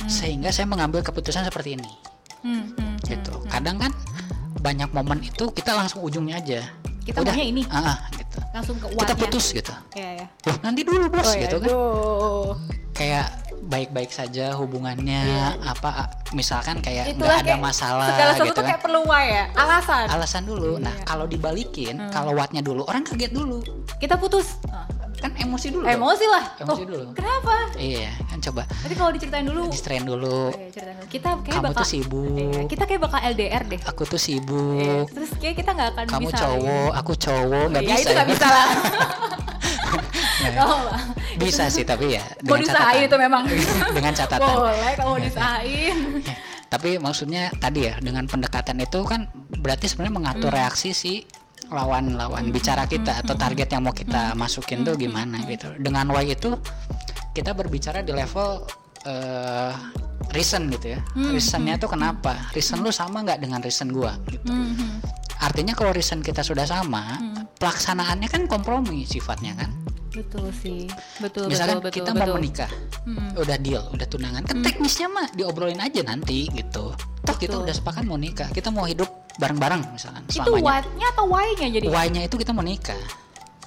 Speaker 1: sehingga saya mengambil keputusan seperti ini.
Speaker 2: Hmm, hmm,
Speaker 1: Gitu. Kadang kan banyak momen itu kita langsung ujungnya aja
Speaker 2: Kita maunya ini.
Speaker 1: ah, ah, gitu.
Speaker 2: Langsung ke
Speaker 1: kita putus gitu.
Speaker 2: Iya, iya.
Speaker 1: Loh, nanti dulu bos
Speaker 2: Oh, iya,
Speaker 1: gitu kan.
Speaker 2: aduh.
Speaker 1: kayak baik-baik saja hubungannya apa ah, misalkan kayak nggak ada
Speaker 2: kayak
Speaker 1: masalah
Speaker 2: segala sesuatu
Speaker 1: gitu kan.
Speaker 2: kayak perlu ya alasan.
Speaker 1: alasan dulu. Nah
Speaker 2: Iya.
Speaker 1: kalau dibalikin kalau wattnya dulu orang kaget dulu.
Speaker 2: Kita putus. Ah,
Speaker 1: kan emosi dulu
Speaker 2: emosi lah.
Speaker 1: Emosi
Speaker 2: Loh,
Speaker 1: dulu.
Speaker 2: kenapa?
Speaker 1: Iya kan coba.
Speaker 2: Tapi kalau diceritain dulu.
Speaker 1: Distrain dulu.
Speaker 2: Oke, ceritain dulu. kita kayak
Speaker 1: kamu
Speaker 2: bakal
Speaker 1: tuh sibuk.
Speaker 2: Iya, kita kayak bakal LDR deh.
Speaker 1: Aku tuh
Speaker 2: Iya,
Speaker 1: sibuk.
Speaker 2: Terus kayak kita nggak akan
Speaker 1: kamu
Speaker 2: bisa.
Speaker 1: cowok aku cowok. Nggak
Speaker 2: ya,
Speaker 1: bisa
Speaker 2: itu nggak
Speaker 1: ya.
Speaker 2: bisa lah. Oh,
Speaker 1: bisa sih tapi ya
Speaker 2: mau
Speaker 1: catatan.
Speaker 2: itu memang.
Speaker 1: Dengan catatan.
Speaker 2: Boleh kalau
Speaker 1: Ya, tapi maksudnya tadi ya dengan pendekatan itu kan berarti sebenarnya mengatur
Speaker 2: Hmm.
Speaker 1: reaksi si lawan-lawan bicara kita atau target yang mau kita masukin tuh gimana gitu. Dengan Y itu kita berbicara di level eh reason gitu ya. Reasonnya tuh kenapa? Reason lu sama nggak dengan reason gua gitu.
Speaker 2: Mhm.
Speaker 1: Artinya kalau reason kita sudah sama, pelaksanaannya kan kompromi sifatnya kan.
Speaker 2: Betul sih. Betul
Speaker 1: Misalkan
Speaker 2: betul
Speaker 1: kita
Speaker 2: betul.
Speaker 1: mau menikah,
Speaker 2: Mm.
Speaker 1: udah deal, udah tunangan, kan teknisnya mah diobrolin aja nanti gitu. Toh kita udah sepakat mau nikah, kita mau hidup bareng-bareng misalkan
Speaker 2: itu what-nya atau why-nya jadi?
Speaker 1: Why-nya itu kita mau nikah,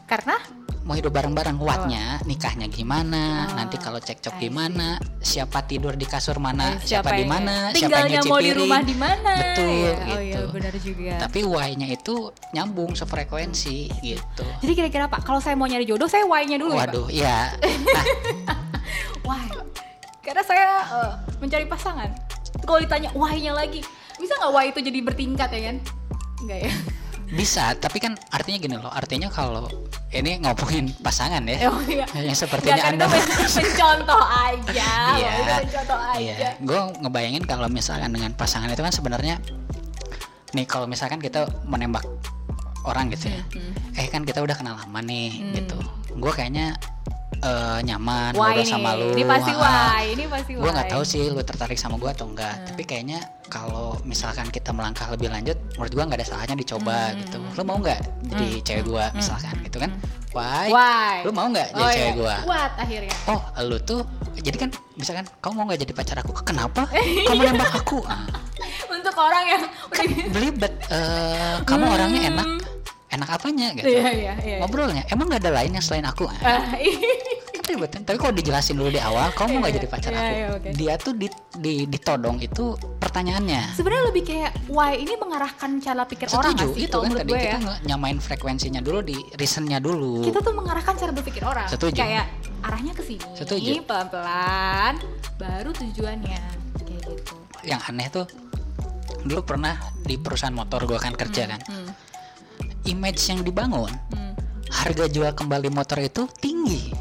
Speaker 2: karena
Speaker 1: mau hidup bareng-bareng. What-nya nikahnya gimana,
Speaker 2: Oh,
Speaker 1: nanti kalau cekcok gimana, siapa tidur di kasur mana,
Speaker 2: Eh,
Speaker 1: siapa, di
Speaker 2: yang-
Speaker 1: mana, siapa nyuci
Speaker 2: mau di rumah di mana
Speaker 1: Betul,
Speaker 2: ya, oh
Speaker 1: gitu.
Speaker 2: iya benar juga.
Speaker 1: Tapi why-nya itu nyambung sefrekuensi gitu.
Speaker 2: jadi kira-kira pak kalau saya mau nyari jodoh saya why-nya dulu ya
Speaker 1: Waduh, iya. Nah,
Speaker 2: why? Karena saya eh, mencari pasangan. Kalau ditanya why-nya lagi bisa nggak why itu jadi bertingkat ya kan? Enggak ya
Speaker 1: bisa, tapi kan artinya gini loh. Artinya kalau ini ngomongin pasangan ya.
Speaker 2: oh iya
Speaker 1: Yang sepertinya
Speaker 2: kan
Speaker 1: Anda
Speaker 2: mencontoh aja
Speaker 1: Iya.
Speaker 2: itu mencontoh aja
Speaker 1: Iya, gue ngebayangin kalau misalkan dengan pasangan itu kan sebenarnya nih kalau misalkan kita menembak orang gitu ya,
Speaker 2: Hmm.
Speaker 1: eh kan kita udah kenal lama nih gitu, gue kayaknya eh, nyaman
Speaker 2: why
Speaker 1: ngobrol
Speaker 2: nih?
Speaker 1: sama lu,
Speaker 2: ini pasti
Speaker 1: ah,
Speaker 2: why ini pasti why
Speaker 1: gue nggak tahu sih lu tertarik sama gue atau enggak,
Speaker 2: Hmm.
Speaker 1: tapi kayaknya kalau misalkan kita melangkah lebih lanjut, menurut gue nggak ada salahnya dicoba
Speaker 2: Hmm.
Speaker 1: gitu, lu mau nggak jadi cewek gue misalkan gitu kan, why,
Speaker 2: why?
Speaker 1: Lu mau nggak jadi
Speaker 2: oh,
Speaker 1: cewek
Speaker 2: iya.
Speaker 1: gue?
Speaker 2: what akhirnya?
Speaker 1: Oh lu tuh jadi kan misalkan kamu mau nggak jadi pacar aku? Kenapa? Kamu nembak aku.
Speaker 2: Untuk orang yang udah
Speaker 1: belibet Eh, kamu orangnya enak enak apanya gitu.
Speaker 2: Iya iya iya
Speaker 1: ngobrolnya emang nggak ada lain yang selain aku
Speaker 2: iya.
Speaker 1: kan tapi kalau dijelasin dulu di awal kamu mau nggak
Speaker 2: Iya,
Speaker 1: jadi pacar
Speaker 2: iya,
Speaker 1: aku.
Speaker 2: iya, oke.
Speaker 1: dia tuh di, di ditodong itu pertanyaannya.
Speaker 2: Sebenarnya lebih kayak why ini mengarahkan cara pikir orang
Speaker 1: setuju
Speaker 2: nggak sih
Speaker 1: itu kan tadi
Speaker 2: gue
Speaker 1: kita
Speaker 2: ya?
Speaker 1: nyamain frekuensinya dulu di reasonnya dulu.
Speaker 2: Kita tuh mengarahkan cara berpikir orang.
Speaker 1: Setuju.
Speaker 2: kayak arahnya ke sini pelan-pelan baru tujuannya. Kayak gitu.
Speaker 1: Yang aneh tuh dulu pernah di perusahaan motor gua kan kerja kan.
Speaker 2: hmm.
Speaker 1: Image yang dibangun
Speaker 2: Hmm.
Speaker 1: harga jual kembali motor itu tinggi.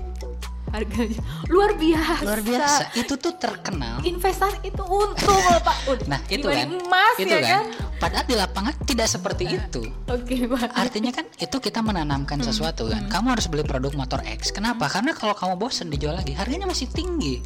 Speaker 2: Harganya luar biasa.
Speaker 1: Luar biasa. Itu tuh terkenal.
Speaker 2: Investasi itu untung loh pak. Udah,
Speaker 1: nah itu kan.
Speaker 2: emas
Speaker 1: itu
Speaker 2: ya
Speaker 1: kan.
Speaker 2: kan?
Speaker 1: Padahal di lapangan tidak seperti itu.
Speaker 2: oke pak.
Speaker 1: Artinya kan itu kita menanamkan
Speaker 2: Hmm.
Speaker 1: sesuatu kan. Kamu harus beli produk motor X. Kenapa? Karena kalau kamu bosen dijual lagi harganya masih tinggi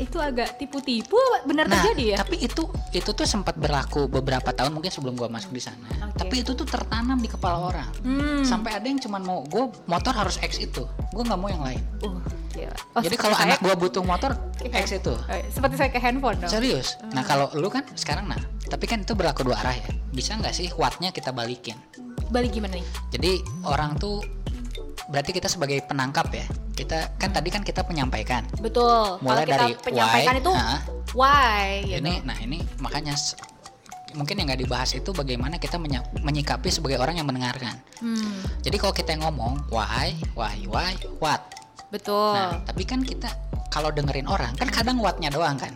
Speaker 2: itu agak tipu-tipu benar
Speaker 1: nah
Speaker 2: terjadi ya
Speaker 1: tapi itu itu tuh sempat berlaku beberapa tahun mungkin sebelum gua masuk di sana
Speaker 2: Oke.
Speaker 1: tapi itu tuh tertanam di kepala orang
Speaker 2: hmm.
Speaker 1: sampai ada yang cuman mau gue motor harus X itu gue nggak mau yang lain
Speaker 2: uh, gila. Oh,
Speaker 1: jadi kalau anak gua butuh motor X itu
Speaker 2: Oh, seperti saya ke handphone dong
Speaker 1: Serius?
Speaker 2: Hmm.
Speaker 1: Nah kalau lu kan sekarang nah, tapi kan itu berlaku dua arah ya. Bisa nggak sih wattnya kita balikin?
Speaker 2: balik gimana nih
Speaker 1: Jadi orang tuh berarti kita sebagai penangkap ya. Kita kan tadi kan kita menyampaikan.
Speaker 2: betul
Speaker 1: Mulai
Speaker 2: kalau kita
Speaker 1: dari
Speaker 2: penyampaikan
Speaker 1: why,
Speaker 2: itu
Speaker 1: ah,
Speaker 2: why gitu
Speaker 1: Ini, nah ini makanya mungkin yang nggak dibahas itu bagaimana kita menyikapi sebagai orang yang mendengarkan.
Speaker 2: hmm,
Speaker 1: Jadi kalau kita yang ngomong why, why, why, what.
Speaker 2: betul
Speaker 1: Nah tapi kan kita kalau dengerin orang kan kadang whatnya doang kan.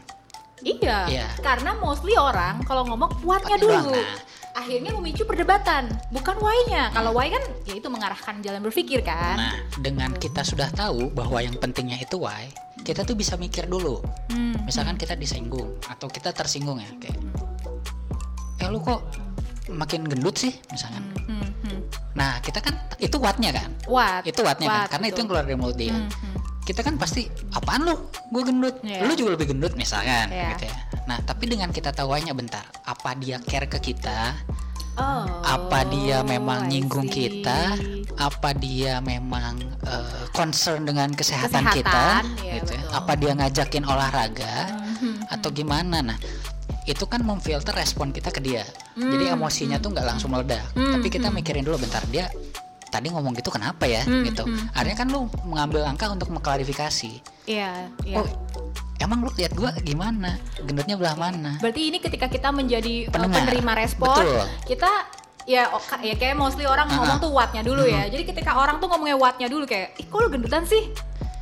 Speaker 2: Iya,
Speaker 1: Iya.
Speaker 2: karena mostly orang kalau ngomong kuatnya
Speaker 1: Kuatnya
Speaker 2: dulu.
Speaker 1: doang, nah.
Speaker 2: Akhirnya memicu perdebatan, bukan why-nya. Kalau why kan ya itu mengarahkan jalan berpikir kan.
Speaker 1: Nah, dengan kita sudah tahu bahwa yang pentingnya itu why, kita tuh bisa mikir dulu.
Speaker 2: Hmm,
Speaker 1: Misalkan kita disinggung atau kita tersinggung ya, kayak, eh lu kok makin gendut sih, misalkan.
Speaker 2: hmm, hmm, hmm.
Speaker 1: Nah, kita kan itu what-nya kan,
Speaker 2: What?
Speaker 1: itu what-nya kan,
Speaker 2: What,
Speaker 1: karena itu
Speaker 2: betul.
Speaker 1: yang keluar dari mulut dia.
Speaker 2: Hmm, hmm.
Speaker 1: Kita kan pasti apaan lu, gue gendut,
Speaker 2: Iya.
Speaker 1: lu juga lebih gendut misalkan,
Speaker 2: Iya.
Speaker 1: gitu ya. Nah, tapi dengan kita tahu why-nya bentar, apa dia care ke kita,
Speaker 2: Oh,
Speaker 1: apa dia memang
Speaker 2: I
Speaker 1: nyinggung
Speaker 2: see.
Speaker 1: kita? Apa dia memang eh, concern dengan kesehatan,
Speaker 2: Kesehatan,
Speaker 1: kita?
Speaker 2: iya,
Speaker 1: gitu ya. apa dia ngajakin olahraga?
Speaker 2: Mhm,
Speaker 1: atau gimana? Nah itu kan memfilter respon kita ke dia. Jadi
Speaker 2: Hmm,
Speaker 1: emosinya tuh nggak langsung meledak. Tapi kita mikirin dulu bentar dia tadi ngomong gitu kenapa ya
Speaker 2: Hmm,
Speaker 1: gitu akhirnya kan lu mengambil langkah untuk mengklarifikasi
Speaker 2: Iya, iya.
Speaker 1: oh emang lu lihat gua gimana gendutnya belah mana
Speaker 2: Berarti ini ketika kita menjadi uh,
Speaker 1: Pendengar.
Speaker 2: penerima respon,
Speaker 1: Betul.
Speaker 2: kita ya oka- ya kayak mostly orang
Speaker 1: Ah,
Speaker 2: ngomong tuh wattnya dulu ya. Jadi ketika orang tuh ngomongnya wattnya dulu kayak, ih kok lu gendutan sih?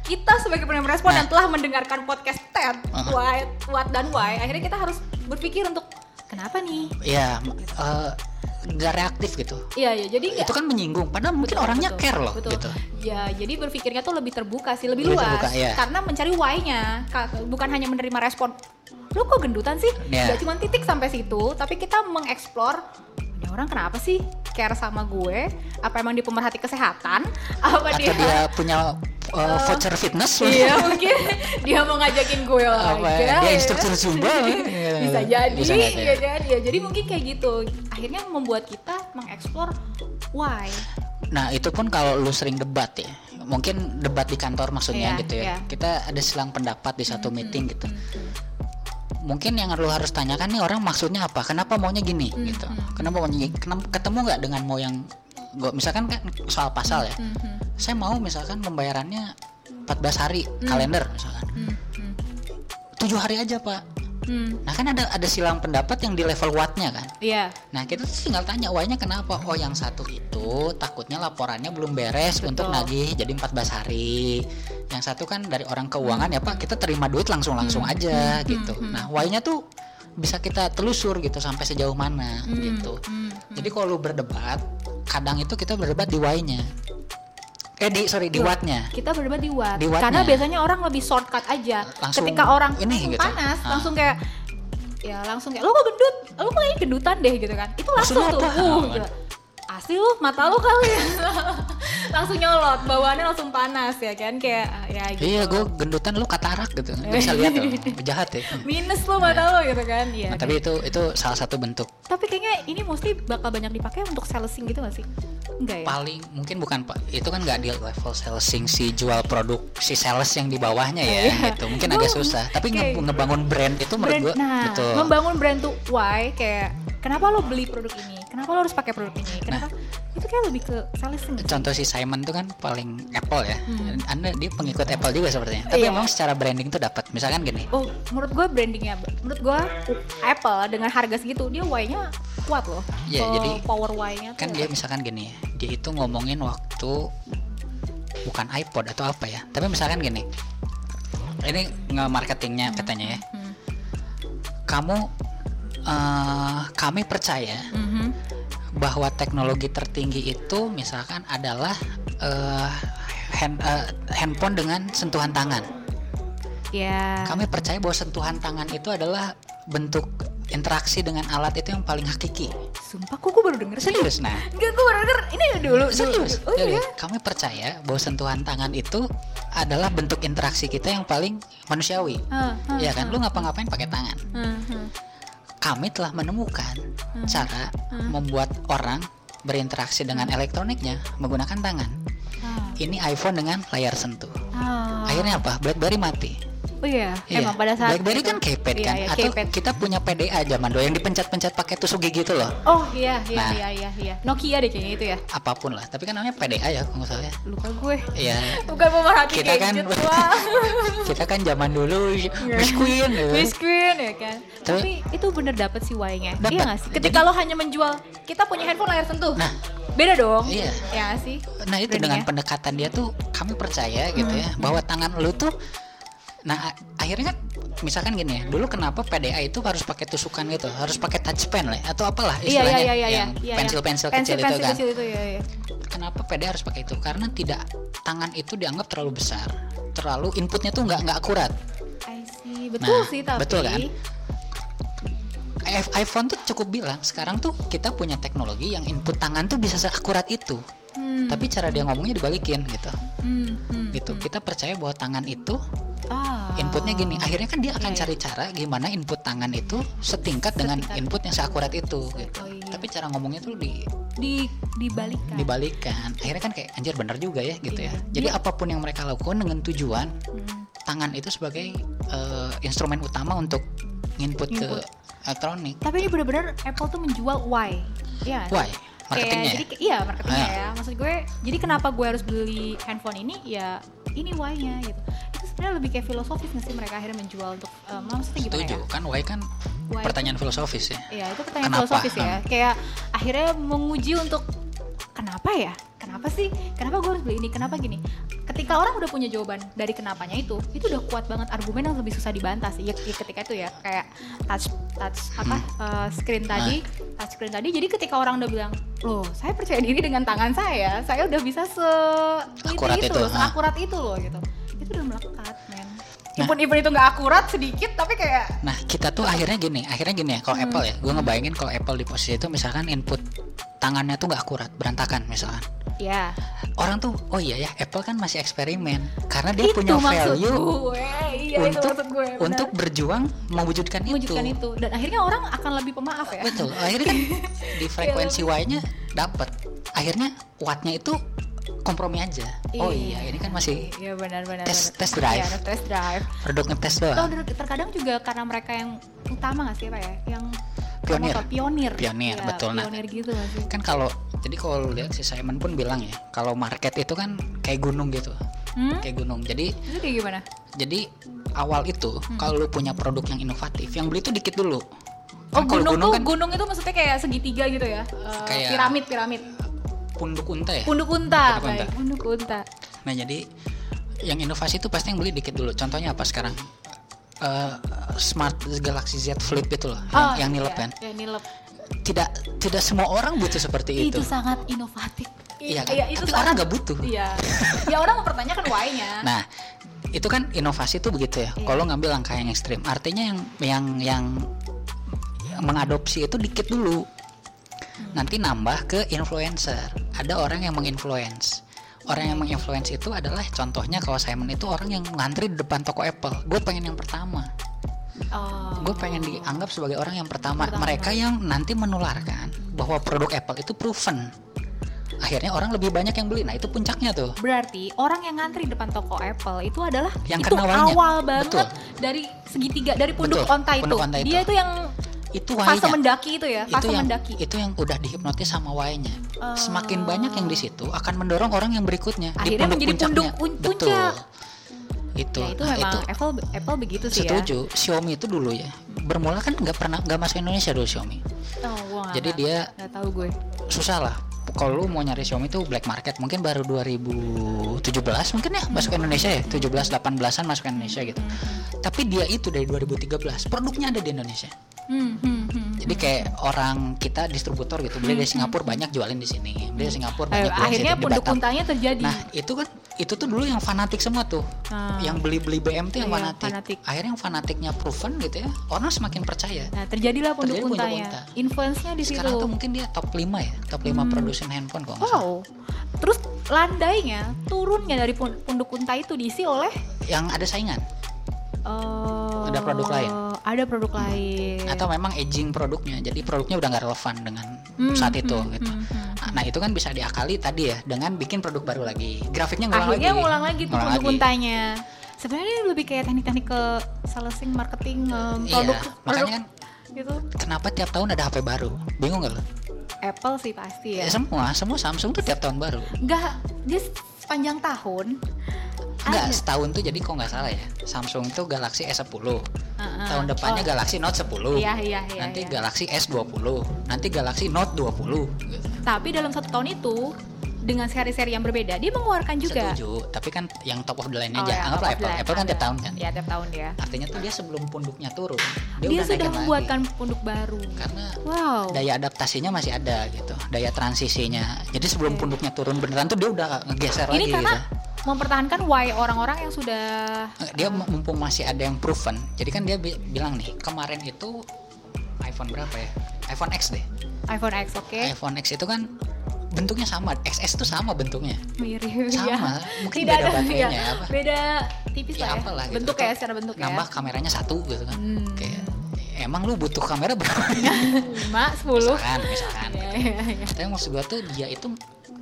Speaker 2: Kita sebagai penerima respon
Speaker 1: Nah.
Speaker 2: dan telah mendengarkan podcast TED,
Speaker 1: ah.
Speaker 2: Why, What dan Why, akhirnya kita harus berpikir untuk kenapa nih?
Speaker 1: ya eh, nggak reaktif gitu
Speaker 2: Iya ya, jadi nggak
Speaker 1: itu kan menyinggung padahal mungkin orangnya
Speaker 2: betul,
Speaker 1: care loh
Speaker 2: betul.
Speaker 1: gitu
Speaker 2: Ya, jadi berpikirnya tuh lebih terbuka sih, lebih,
Speaker 1: Lebih
Speaker 2: luas.
Speaker 1: terbuka, iya.
Speaker 2: Karena mencari why-nya, Ka- bukan hanya menerima respon. Lu kok gendutan sih?
Speaker 1: Iya.
Speaker 2: Gak cuma titik sampai situ, tapi kita mengeksplor ini orang kenapa sih care sama gue? Apa emang dia pemerhati kesehatan? Apa
Speaker 1: atau
Speaker 2: dia,
Speaker 1: dia punya uh, voucher fitness
Speaker 2: Iya mungkin dia mau ngajakin gue
Speaker 1: apa
Speaker 2: olahraga
Speaker 1: dia
Speaker 2: ya.
Speaker 1: instruktur zumba
Speaker 2: bisa jadi
Speaker 1: bisa
Speaker 2: ya kan ya jadi mungkin kayak gitu akhirnya membuat kita mengeksplor why
Speaker 1: Nah itu pun kalau lu sering debat ya, mungkin debat di kantor maksudnya
Speaker 2: Iya,
Speaker 1: gitu ya.
Speaker 2: iya.
Speaker 1: Kita ada silang pendapat di satu meeting gitu. Mungkin yang lu harus tanyakan nih orang maksudnya apa? Kenapa maunya gini gitu? Kenapa maunya gini? Kenapa ketemu nggak dengan mau yang gua misalkan kan soal pasal ya. Saya mau misalkan pembayarannya 14 hari kalender misalkan. Tujuh hari aja pak.
Speaker 2: Hmm,
Speaker 1: Nah kan ada ada silang pendapat yang di level wattnya kan.
Speaker 2: iya.
Speaker 1: Nah kita tuh tinggal tanya why-nya kenapa? Oh yang satu itu takutnya laporannya belum beres untuk nagih jadi 14 hari. Yang satu kan dari orang keuangan ya pak kita terima duit langsung-langsung aja gitu. Nah why-nya tuh bisa kita telusur gitu sampai sejauh mana gitu. Jadi kalau lu berdebat kadang itu kita berdebat di why-nya Eh di sorry di watt-nya
Speaker 2: kita berdebat di what,
Speaker 1: Di
Speaker 2: karena biasanya orang lebih shortcut aja
Speaker 1: Langsung
Speaker 2: ketika orang
Speaker 1: ini
Speaker 2: langsung
Speaker 1: gitu.
Speaker 2: panas
Speaker 1: Ah.
Speaker 2: langsung kayak ya langsung kayak lo kok gendut lo kok kayaknya gendutan deh gitu kan itu langsung
Speaker 1: Maksudnya
Speaker 2: tuh
Speaker 1: apa?
Speaker 2: uh, gitu. asli lu mata lu kali ya langsung nyolot bawaannya langsung panas ya kan? Kayak ah, ya gitu.
Speaker 1: Iya gue gendutan lu katarak gitu. Gak bisa lihat tuh jahat ya.
Speaker 2: Minus lu mata lu gitu kan? Iya
Speaker 1: Nah, tapi itu itu salah satu bentuk.
Speaker 2: Tapi kayaknya ini mostly bakal banyak dipakai untuk salesing gitu gak sih? Enggak ya?
Speaker 1: Paling mungkin bukan pak. Itu kan nggak di level salesing si jual produk si sales yang di bawahnya ya
Speaker 2: Iya.
Speaker 1: gitu. Mungkin
Speaker 2: Gua-
Speaker 1: agak susah. Tapi nge-
Speaker 2: kayak-
Speaker 1: ngebangun brand itu menurut gua
Speaker 2: nah
Speaker 1: betul.
Speaker 2: membangun brand tuh why? Kayak kenapa lo beli produk ini? Kenapa lo harus pakai produk ini? Kenapa itu kayak lebih ke sih.
Speaker 1: contoh si Simon tuh kan paling Apple ya anda dia pengikut Apple juga sepertinya tapi
Speaker 2: Hmm. Iya.
Speaker 1: memang secara branding tuh dapat misalkan gini
Speaker 2: Oh, menurut gue brandingnya, menurut gue Apple dengan harga segitu dia Y-nya kuat loh.
Speaker 1: Iya,
Speaker 2: Po-
Speaker 1: jadi
Speaker 2: power Y-nya
Speaker 1: kan dia misalkan gini ya dia itu ngomongin waktu bukan iPod atau apa ya tapi misalkan gini ini nge-marketingnya katanya ya
Speaker 2: Hmm.
Speaker 1: kamu eh, kami percaya
Speaker 2: Mhm.
Speaker 1: Bahwa teknologi tertinggi itu misalkan adalah eh, hand, eh, handphone dengan sentuhan tangan.
Speaker 2: Ya.
Speaker 1: Kami percaya bahwa sentuhan tangan itu adalah bentuk interaksi dengan alat itu yang paling hakiki.
Speaker 2: Sumpah kok gue baru denger.
Speaker 1: Serius nah.
Speaker 2: Enggak, gue baru denger. Ini dulu.
Speaker 1: Serius.
Speaker 2: Oh
Speaker 1: Jadi,
Speaker 2: iya.
Speaker 1: Kami percaya bahwa sentuhan tangan itu adalah bentuk interaksi kita yang paling manusiawi.
Speaker 2: Ah, ah,
Speaker 1: Iya kan? Lu ngapa-ngapain pakai tangan.
Speaker 2: ah, ah.
Speaker 1: Kami telah menemukan
Speaker 2: Hmm.
Speaker 1: cara membuat orang berinteraksi dengan elektroniknya menggunakan tangan.
Speaker 2: Ah,
Speaker 1: Ini iPhone dengan layar sentuh.
Speaker 2: ah.
Speaker 1: Akhirnya apa? BlackBerry mati.
Speaker 2: Oh iya,
Speaker 1: Iya.
Speaker 2: emang pada saat
Speaker 1: BlackBerry
Speaker 2: itu-
Speaker 1: kan keypad
Speaker 2: iya,
Speaker 1: kan?
Speaker 2: iya,
Speaker 1: Atau
Speaker 2: keypad.
Speaker 1: kita punya PDA zaman dulu yang dipencet-pencet pakai tusuk gigi itu loh.
Speaker 2: Oh iya, iya,
Speaker 1: Nah.
Speaker 2: iya, iya, iya. Nokia deh kayaknya itu ya.
Speaker 1: Apa pun lah. Tapi kan namanya PDA ya kalau salah ya.
Speaker 2: Lupa gue.
Speaker 1: Iya.
Speaker 2: Bukan pemerhati
Speaker 1: Kita kan-
Speaker 2: gadget, wah.
Speaker 1: kita kan zaman dulu biskuin gitu.
Speaker 2: Miskin ya kan.
Speaker 1: Terus-
Speaker 2: Tapi itu bener dapet sih Y-nya. Iya gak sih? Ketika lo hanya menjual, kita punya handphone layar sentuh.
Speaker 1: Nah.
Speaker 2: Beda dong.
Speaker 1: Iya.
Speaker 2: Ya sih?
Speaker 1: Nah itu dengan pendekatan dia tuh kami percaya gitu
Speaker 2: Hmm.
Speaker 1: ya bahwa tangan lu tuh Nah akhirnya kan misalkan gini ya dulu kenapa PDA itu harus pakai tusukan gitu harus pakai touch pen lah atau apalah
Speaker 2: Iya, iya,
Speaker 1: istilahnya
Speaker 2: iya, iya,
Speaker 1: yang
Speaker 2: iya.
Speaker 1: pensil-pensil kecil itu
Speaker 2: Pensil-pensil
Speaker 1: kan
Speaker 2: kecil itu, iya, iya.
Speaker 1: kenapa PDA harus pakai itu karena tidak tangan itu dianggap terlalu besar terlalu inputnya tuh nggak nggak akurat
Speaker 2: I see. Betul
Speaker 1: Nah,
Speaker 2: sih tapi.
Speaker 1: betul kan? IPhone tuh cukup bilang sekarang tuh kita punya teknologi yang input tangan tuh bisa seakurat itu
Speaker 2: Hmm,
Speaker 1: tapi cara dia ngomongnya dibalikin gitu
Speaker 2: hmm, hmm.
Speaker 1: gitu kita percaya bahwa tangan itu
Speaker 2: Ah.
Speaker 1: inputnya gini akhirnya kan dia akan
Speaker 2: Iya, iya.
Speaker 1: cari cara gimana input tangan itu setingkat, dengan
Speaker 2: Setingkat.
Speaker 1: input yang seakurat itu gitu
Speaker 2: Oh, iya.
Speaker 1: tapi cara ngomongnya tuh di
Speaker 2: di dibalikan.
Speaker 1: dibalikan akhirnya kan kayak anjir bener juga ya gitu ya
Speaker 2: Iya.
Speaker 1: jadi
Speaker 2: Dia-
Speaker 1: apa pun yang mereka lakukan dengan tujuan
Speaker 2: Hmm.
Speaker 1: tangan itu sebagai eh, instrumen utama untuk input, ke
Speaker 2: Input.
Speaker 1: elektronik
Speaker 2: Tapi ini bener-bener Apple tuh menjual why. Iya.
Speaker 1: why
Speaker 2: Kayak,
Speaker 1: marketingnya
Speaker 2: jadi
Speaker 1: ya?
Speaker 2: iya marketingnya
Speaker 1: Ah.
Speaker 2: ya. Maksud gue, jadi kenapa gue harus beli handphone ini? Ya ini why-nya gitu. Itu sebenarnya lebih kayak filosofis nggak sih mereka akhirnya menjual untuk eh, maksudnya gimana
Speaker 1: setuju
Speaker 2: ya?
Speaker 1: kan why kan
Speaker 2: Why
Speaker 1: pertanyaan filosofis ya
Speaker 2: Iya itu pertanyaan
Speaker 1: Kenapa?
Speaker 2: filosofis ya.
Speaker 1: Hmm.
Speaker 2: Kayak akhirnya menguji untuk kenapa ya? Kenapa sih? Kenapa gue harus beli ini? Kenapa gini? Ketika orang udah punya jawaban dari kenapanya itu, itu udah kuat banget argumen yang lebih susah dibantah sih. Ya, ya ketika itu ya kayak touch touch apa eh, screen tadi, touch screen tadi. Jadi ketika orang udah bilang, loh saya percaya diri dengan tangan saya, saya udah bisa se
Speaker 1: Akurat
Speaker 2: itu,
Speaker 1: itu,
Speaker 2: loh,
Speaker 1: ah.
Speaker 2: akurat itu loh gitu. Itu udah melekat.
Speaker 1: Nah.
Speaker 2: Even itu nggak akurat sedikit, tapi kayak
Speaker 1: Nah kita tuh akhirnya gini, akhirnya gini ya. Kalau
Speaker 2: Hmm.
Speaker 1: Apple ya, gue ngebayangin kalau Apple di posisi itu misalkan input tangannya tuh nggak akurat, berantakan misalkan.
Speaker 2: ya
Speaker 1: Orang tuh, oh iya ya, Apple kan masih eksperimen karena dia
Speaker 2: itu
Speaker 1: punya value
Speaker 2: gue iya itu
Speaker 1: untuk
Speaker 2: maksud gue benar.
Speaker 1: untuk berjuang mewujudkan,
Speaker 2: mewujudkan
Speaker 1: itu.
Speaker 2: itu. dan akhirnya orang akan lebih pemaaf ya
Speaker 1: Betul. Akhirnya kan di frekuensi Y-nya dapat. Akhirnya wattnya itu kompromi aja. Oh iya, ini kan masih
Speaker 2: iya benar benar
Speaker 1: tes-
Speaker 2: benar.
Speaker 1: test drive.
Speaker 2: Iya, test drive
Speaker 1: produk ngetes doang.
Speaker 2: ter- terkadang juga karena mereka yang utama nggak sih apa ya yang
Speaker 1: Pionir.
Speaker 2: pionir
Speaker 1: Pionir,
Speaker 2: Iya,
Speaker 1: betul. Nah,
Speaker 2: pionir gitu nggak sih
Speaker 1: Kan kalau jadi kalau lihat si Simon pun bilang ya, kalau market itu kan kayak gunung gitu.
Speaker 2: hmm?
Speaker 1: Kayak gunung. Jadi
Speaker 2: itu kayak gimana
Speaker 1: jadi awal itu
Speaker 2: Hmm.
Speaker 1: kalau lu punya produk yang inovatif, yang beli itu dikit dulu.
Speaker 2: oh
Speaker 1: Kan kalau
Speaker 2: gunung, tuh
Speaker 1: kan
Speaker 2: gunung itu maksudnya kayak segitiga gitu ya Eh,
Speaker 1: Kayak-
Speaker 2: piramid piramid
Speaker 1: punduk unta ya.
Speaker 2: punduk unta
Speaker 1: Punduk unta.
Speaker 2: baik punduk unta
Speaker 1: Nah jadi yang inovasi itu pasti yang beli dikit dulu. Contohnya apa sekarang? Eh, Smart Galaxy Z Flip itu loh, yang,
Speaker 2: Oh,
Speaker 1: yang nilep
Speaker 2: iya,
Speaker 1: kan.
Speaker 2: iya, nilep.
Speaker 1: Tidak tidak semua orang butuh seperti
Speaker 2: itu
Speaker 1: itu.
Speaker 2: sangat inovatif
Speaker 1: Iya kan?
Speaker 2: itu
Speaker 1: Tapi
Speaker 2: sangat-
Speaker 1: orang nggak butuh.
Speaker 2: iya ya orang mempertanyakan why-nya
Speaker 1: Nah, itu kan inovasi tuh begitu ya.
Speaker 2: Iya.
Speaker 1: Kalau ngambil langkah yang ekstrim, artinya yang yang yang mengadopsi itu dikit dulu. Nanti nambah ke influencer. Ada orang yang menginfluence. Orang yang menginfluence itu adalah contohnya kalau Simon itu orang yang ngantri di depan toko Apple. Gue pengen yang pertama.
Speaker 2: oh.
Speaker 1: Gue pengen dianggap sebagai orang yang pertama.
Speaker 2: Pertama.
Speaker 1: Mereka yang nanti menularkan bahwa produk Apple itu proven. Akhirnya orang lebih banyak yang beli. Nah itu puncaknya tuh.
Speaker 2: Berarti orang yang ngantri depan toko Apple itu adalah
Speaker 1: Yang
Speaker 2: itu awal banget
Speaker 1: Betul.
Speaker 2: dari segitiga dari punduk
Speaker 1: Betul,
Speaker 2: onta itu.
Speaker 1: punduk onta itu.
Speaker 2: Dia itu yang
Speaker 1: Itu
Speaker 2: fase
Speaker 1: why-nya.
Speaker 2: mendaki itu ya,
Speaker 1: itu
Speaker 2: fase
Speaker 1: yang
Speaker 2: mendaki.
Speaker 1: itu yang udah dihipnotis sama Y-nya.
Speaker 2: Oh.
Speaker 1: Semakin banyak yang di situ akan mendorong orang yang berikutnya
Speaker 2: Akhirnya menjadi punduk
Speaker 1: puncaknya.
Speaker 2: un-
Speaker 1: Betul.
Speaker 2: puncak.
Speaker 1: Itu.
Speaker 2: Ya, itu
Speaker 1: Nah,
Speaker 2: memang
Speaker 1: itu
Speaker 2: Apple Apple begitu sih
Speaker 1: setuju. Xiaomi itu dulu ya. Bermula kan nggak pernah nggak masuk Indonesia dulu Xiaomi.
Speaker 2: ya. Oh, gua nggak-
Speaker 1: Jadi
Speaker 2: nggak-
Speaker 1: dia
Speaker 2: nggak tahu gue.
Speaker 1: susah lah. Kalau lu mau nyari Xiaomi itu black market mungkin baru 2017 mungkin ya masuk Indonesia ya 17 18-an masuk Indonesia gitu. Tapi dia itu dari 2013 produknya ada di Indonesia.
Speaker 2: Hmm, hmm, hmm.
Speaker 1: Jadi kayak orang kita distributor gitu beli dari Singapura banyak jualin di sini, beli dari Singapura
Speaker 2: Eh,
Speaker 1: banyak jualin
Speaker 2: akhirnya punduk untanya terjadi.
Speaker 1: Nah itu kan itu tuh dulu yang fanatik semua tuh,
Speaker 2: Ah.
Speaker 1: yang beli-beli BM tuh yang
Speaker 2: Iya,
Speaker 1: fanatik.
Speaker 2: fanatik.
Speaker 1: Akhirnya yang fanatiknya proven gitu ya, orang semakin percaya.
Speaker 2: Nah, terjadilah punduk
Speaker 1: Terjadi unta.
Speaker 2: Influence-nya di
Speaker 1: Sekarang
Speaker 2: situ.
Speaker 1: tuh mungkin dia top 5 ya, top 5 produsen handphone kok.
Speaker 2: Wow. Terus landainya, turunnya dari pun- punduk unta itu diisi oleh
Speaker 1: Yang ada saingan
Speaker 2: eh,
Speaker 1: Ada produk lain?
Speaker 2: Ada produk lain.
Speaker 1: atau memang aging produknya, jadi produknya udah nggak relevan dengan
Speaker 2: Hmm,
Speaker 1: saat itu
Speaker 2: hmm,
Speaker 1: gitu.
Speaker 2: hmm, hmm.
Speaker 1: Nah itu kan bisa diakali tadi ya dengan bikin produk baru lagi, grafiknya ngulang
Speaker 2: Akhirnya
Speaker 1: lagi.
Speaker 2: ngulang lagi tuh
Speaker 1: lagi.
Speaker 2: untanya. Sebenarnya lebih kayak teknik-teknik ke salesing, marketing, em,
Speaker 1: Iya,
Speaker 2: produk,
Speaker 1: makanya
Speaker 2: produk
Speaker 1: kan
Speaker 2: gitu.
Speaker 1: kenapa tiap tahun ada HP baru? Bingung gak lo?
Speaker 2: Apple sih pasti ya.
Speaker 1: Ya semua, semua Samsung tuh tiap tahun baru.
Speaker 2: Enggak, dia sepanjang tahun.
Speaker 1: Enggak,
Speaker 2: ada.
Speaker 1: setahun tuh jadi kok nggak salah ya. Samsung tuh Galaxy S10.
Speaker 2: Heeh.
Speaker 1: Tahun depannya
Speaker 2: Oh,
Speaker 1: Galaxy Note 10.
Speaker 2: Iya, iya, iya.
Speaker 1: nanti
Speaker 2: iya.
Speaker 1: Galaxy S20. Nanti Galaxy Note 20. gitu.
Speaker 2: Tapi dalam satu tahun itu dengan seri-seri yang berbeda dia mengeluarkan juga.
Speaker 1: Setuju, tapi kan yang top of the line
Speaker 2: Oh,
Speaker 1: aja.
Speaker 2: ya,
Speaker 1: Anggaplah Apple.
Speaker 2: line.
Speaker 1: Apple kan tiap tahun kan.
Speaker 2: Iya, tiap tahun dia.
Speaker 1: Artinya tuh dia sebelum punduknya turun, dia,
Speaker 2: Dia,
Speaker 1: udah
Speaker 2: sudah membuatkan
Speaker 1: lagi.
Speaker 2: punduk baru.
Speaker 1: Karena
Speaker 2: Wow.
Speaker 1: daya adaptasinya masih ada gitu, daya transisinya. Jadi sebelum punduknya turun beneran tuh dia udah ngegeser
Speaker 2: Ini
Speaker 1: lagi
Speaker 2: karena
Speaker 1: gitu.
Speaker 2: Mempertahankan why orang-orang yang sudah
Speaker 1: dia mumpung masih ada yang proven jadi kan dia bi- bilang nih kemarin itu iPhone berapa ya iPhone X deh
Speaker 2: iPhone X, oke?
Speaker 1: iPhone X itu kan bentuknya sama XS tuh sama bentuknya
Speaker 2: Mirip
Speaker 1: Sama,
Speaker 2: ya.
Speaker 1: mungkin
Speaker 2: Tidak
Speaker 1: beda
Speaker 2: ada
Speaker 1: baterainya
Speaker 2: ya.
Speaker 1: apa.
Speaker 2: Beda tipis
Speaker 1: ya
Speaker 2: lah ya.
Speaker 1: apalah gitu
Speaker 2: bentuk ya secara bentuk
Speaker 1: nambah
Speaker 2: ya.
Speaker 1: kameranya satu gitu kan
Speaker 2: Hmm.
Speaker 1: kayak emang lu butuh kamera berapa
Speaker 2: 5, 10.
Speaker 1: misalkan misalkan
Speaker 2: Iya, iya, iya.
Speaker 1: tapi maksud gua tuh dia itu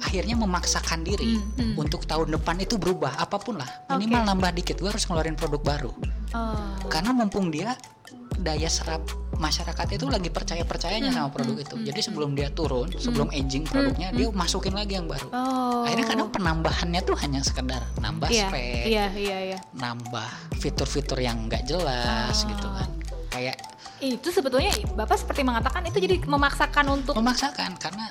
Speaker 1: akhirnya memaksakan diri
Speaker 2: Hmm, hmm.
Speaker 1: untuk tahun depan itu berubah apa pun lah minimal
Speaker 2: Oke.
Speaker 1: nambah dikit gua harus ngeluarin produk baru
Speaker 2: Oh.
Speaker 1: karena mumpung dia daya serap masyarakat itu lagi percaya percayanya sama produk itu jadi sebelum dia turun sebelum aging produknya dia masukin lagi yang baru
Speaker 2: Oh.
Speaker 1: akhirnya kadang penambahannya tuh hanya sekedar nambah
Speaker 2: Iya,
Speaker 1: spek
Speaker 2: iya, iya, iya.
Speaker 1: nambah fitur-fitur yang nggak jelas
Speaker 2: Oh.
Speaker 1: gitu kan kayak
Speaker 2: Itu sebetulnya Bapak seperti mengatakan itu jadi memaksakan untuk
Speaker 1: memaksakan karena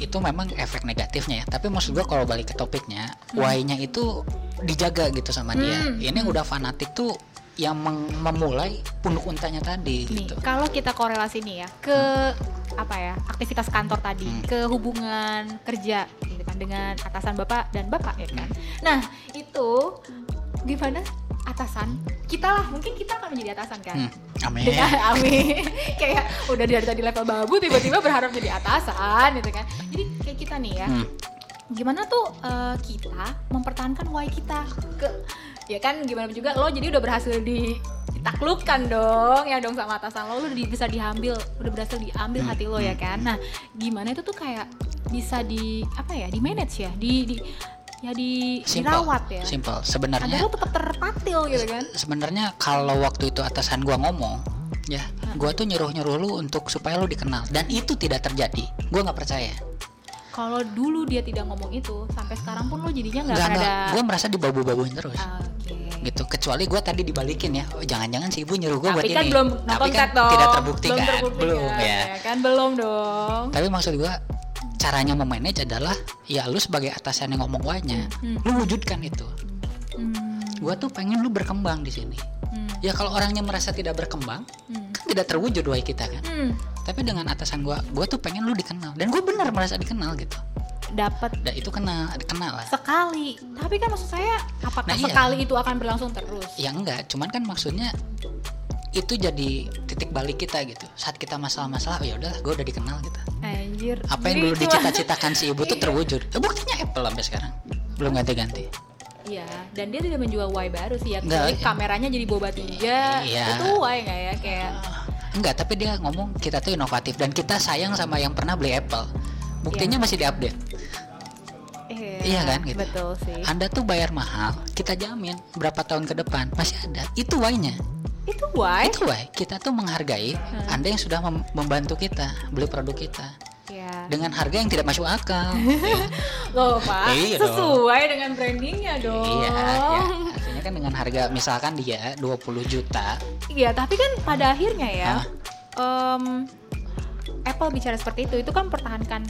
Speaker 1: itu memang efek negatifnya ya. Tapi maksud gua kalau balik ke topiknya why-nya itu dijaga gitu sama dia.
Speaker 2: Hmm,
Speaker 1: ini udah fanatik tuh yang memulai punduk untanya tadi
Speaker 2: nih,
Speaker 1: gitu.
Speaker 2: kalau kita korelasi nih ya ke apa ya aktivitas kantor tadi
Speaker 1: Hmm.
Speaker 2: ke hubungan kerja gitu kan dengan atasan bapak dan bapak ya kan. Nah itu gimana atasan? Kita lah mungkin kita akan menjadi atasan kan?
Speaker 1: Hmm, amin.
Speaker 2: Dengan amin. Kayak udah dari tadi level babu tiba-tiba berharap jadi atasan gitu kan. Jadi kayak kita nih ya
Speaker 1: Hmm.
Speaker 2: gimana tuh eh, kita mempertahankan why kita ke ya kan gimana juga lo jadi udah berhasil di ditaklukkan dong ya dong sama atasan lo. Di- bisa diambil udah berhasil diambil hati lo ya kan? Nah gimana itu tuh kayak bisa di apa ya di manage ya? Di, di ya di
Speaker 1: Simple,
Speaker 2: dirawat ya?
Speaker 1: Simple.
Speaker 2: agar
Speaker 1: Sebenarnya
Speaker 2: lo tetap terpatil gitu kan?
Speaker 1: Sebenarnya kalau waktu itu atasan gua ngomong, ya, gua tuh nyuruh-nyuruh lu untuk supaya lu dikenal. Dan itu tidak terjadi. Gua nggak percaya.
Speaker 2: Kalau dulu dia tidak ngomong itu sampai sekarang pun lo jadinya nggak ada
Speaker 1: gua merasa dibabu-babuin terus.
Speaker 2: oke
Speaker 1: Gitu. Kecuali gua tadi dibalikin ya. Oh, jangan-jangan si ibu nyuruh gua buat
Speaker 2: tapi kan
Speaker 1: ini.
Speaker 2: belum
Speaker 1: Tapi kan
Speaker 2: dong
Speaker 1: tidak terbukti
Speaker 2: belum
Speaker 1: kan.
Speaker 2: terbukti
Speaker 1: belum
Speaker 2: kan,
Speaker 1: ya.
Speaker 2: kan belum dong
Speaker 1: Tapi maksud gua caranya memanage adalah ya lu sebagai atasan yang ngomong wanya,
Speaker 2: Hmm.
Speaker 1: lu wujudkan itu.
Speaker 2: Hmm,
Speaker 1: Gua tuh pengen lu berkembang di sini.
Speaker 2: Hmm,
Speaker 1: Ya kalau orangnya merasa tidak berkembang,
Speaker 2: hmm,
Speaker 1: kan tidak terwujud why kita kan.
Speaker 2: hmm.
Speaker 1: Tapi dengan atasan gua, gua tuh pengen lu dikenal dan gua benar merasa dikenal gitu.
Speaker 2: dapat
Speaker 1: Dan itu kenal, kenal lah.
Speaker 2: sekali tapi kan maksud saya apakah
Speaker 1: Nah, iya.
Speaker 2: sekali itu akan berlangsung terus
Speaker 1: Ya enggak, cuman kan maksudnya itu jadi titik balik kita gitu. Saat kita masalah-masalah, oh ya udahlah, gua udah dikenal gitu.
Speaker 2: anjir
Speaker 1: Apa yang dulu dicita-citakan si ibu tuh terwujud. Ya, buktinya Apple sampai sekarang belum ganti-ganti.
Speaker 2: Iya dan dia tidak menjual Y baru sih ya kecuali
Speaker 1: iya.
Speaker 2: kameranya jadi boba tiga
Speaker 1: Iya.
Speaker 2: itu Y nggak ya kayak
Speaker 1: Enggak, tapi dia ngomong kita tuh inovatif dan kita sayang sama yang pernah beli Apple. Buktinya masih diupdate.
Speaker 2: eh,
Speaker 1: Iya kan, gitu.
Speaker 2: betul sih
Speaker 1: Anda tuh bayar mahal, kita jamin berapa tahun ke depan masih ada. Itu why-nya.
Speaker 2: itu Y
Speaker 1: Itu why kita tuh menghargai Anda yang sudah mem- membantu kita beli produk kita
Speaker 2: ya
Speaker 1: dengan harga yang tidak masuk akal. Ya.
Speaker 2: loh pak
Speaker 1: Iya dong.
Speaker 2: sesuai dengan brandingnya dong
Speaker 1: Iya, ya. Artinya kan dengan harga misalkan dia 20 juta,
Speaker 2: Iya, tapi kan pada akhirnya ya, em, Apple bicara seperti itu, itu kan mempertahankan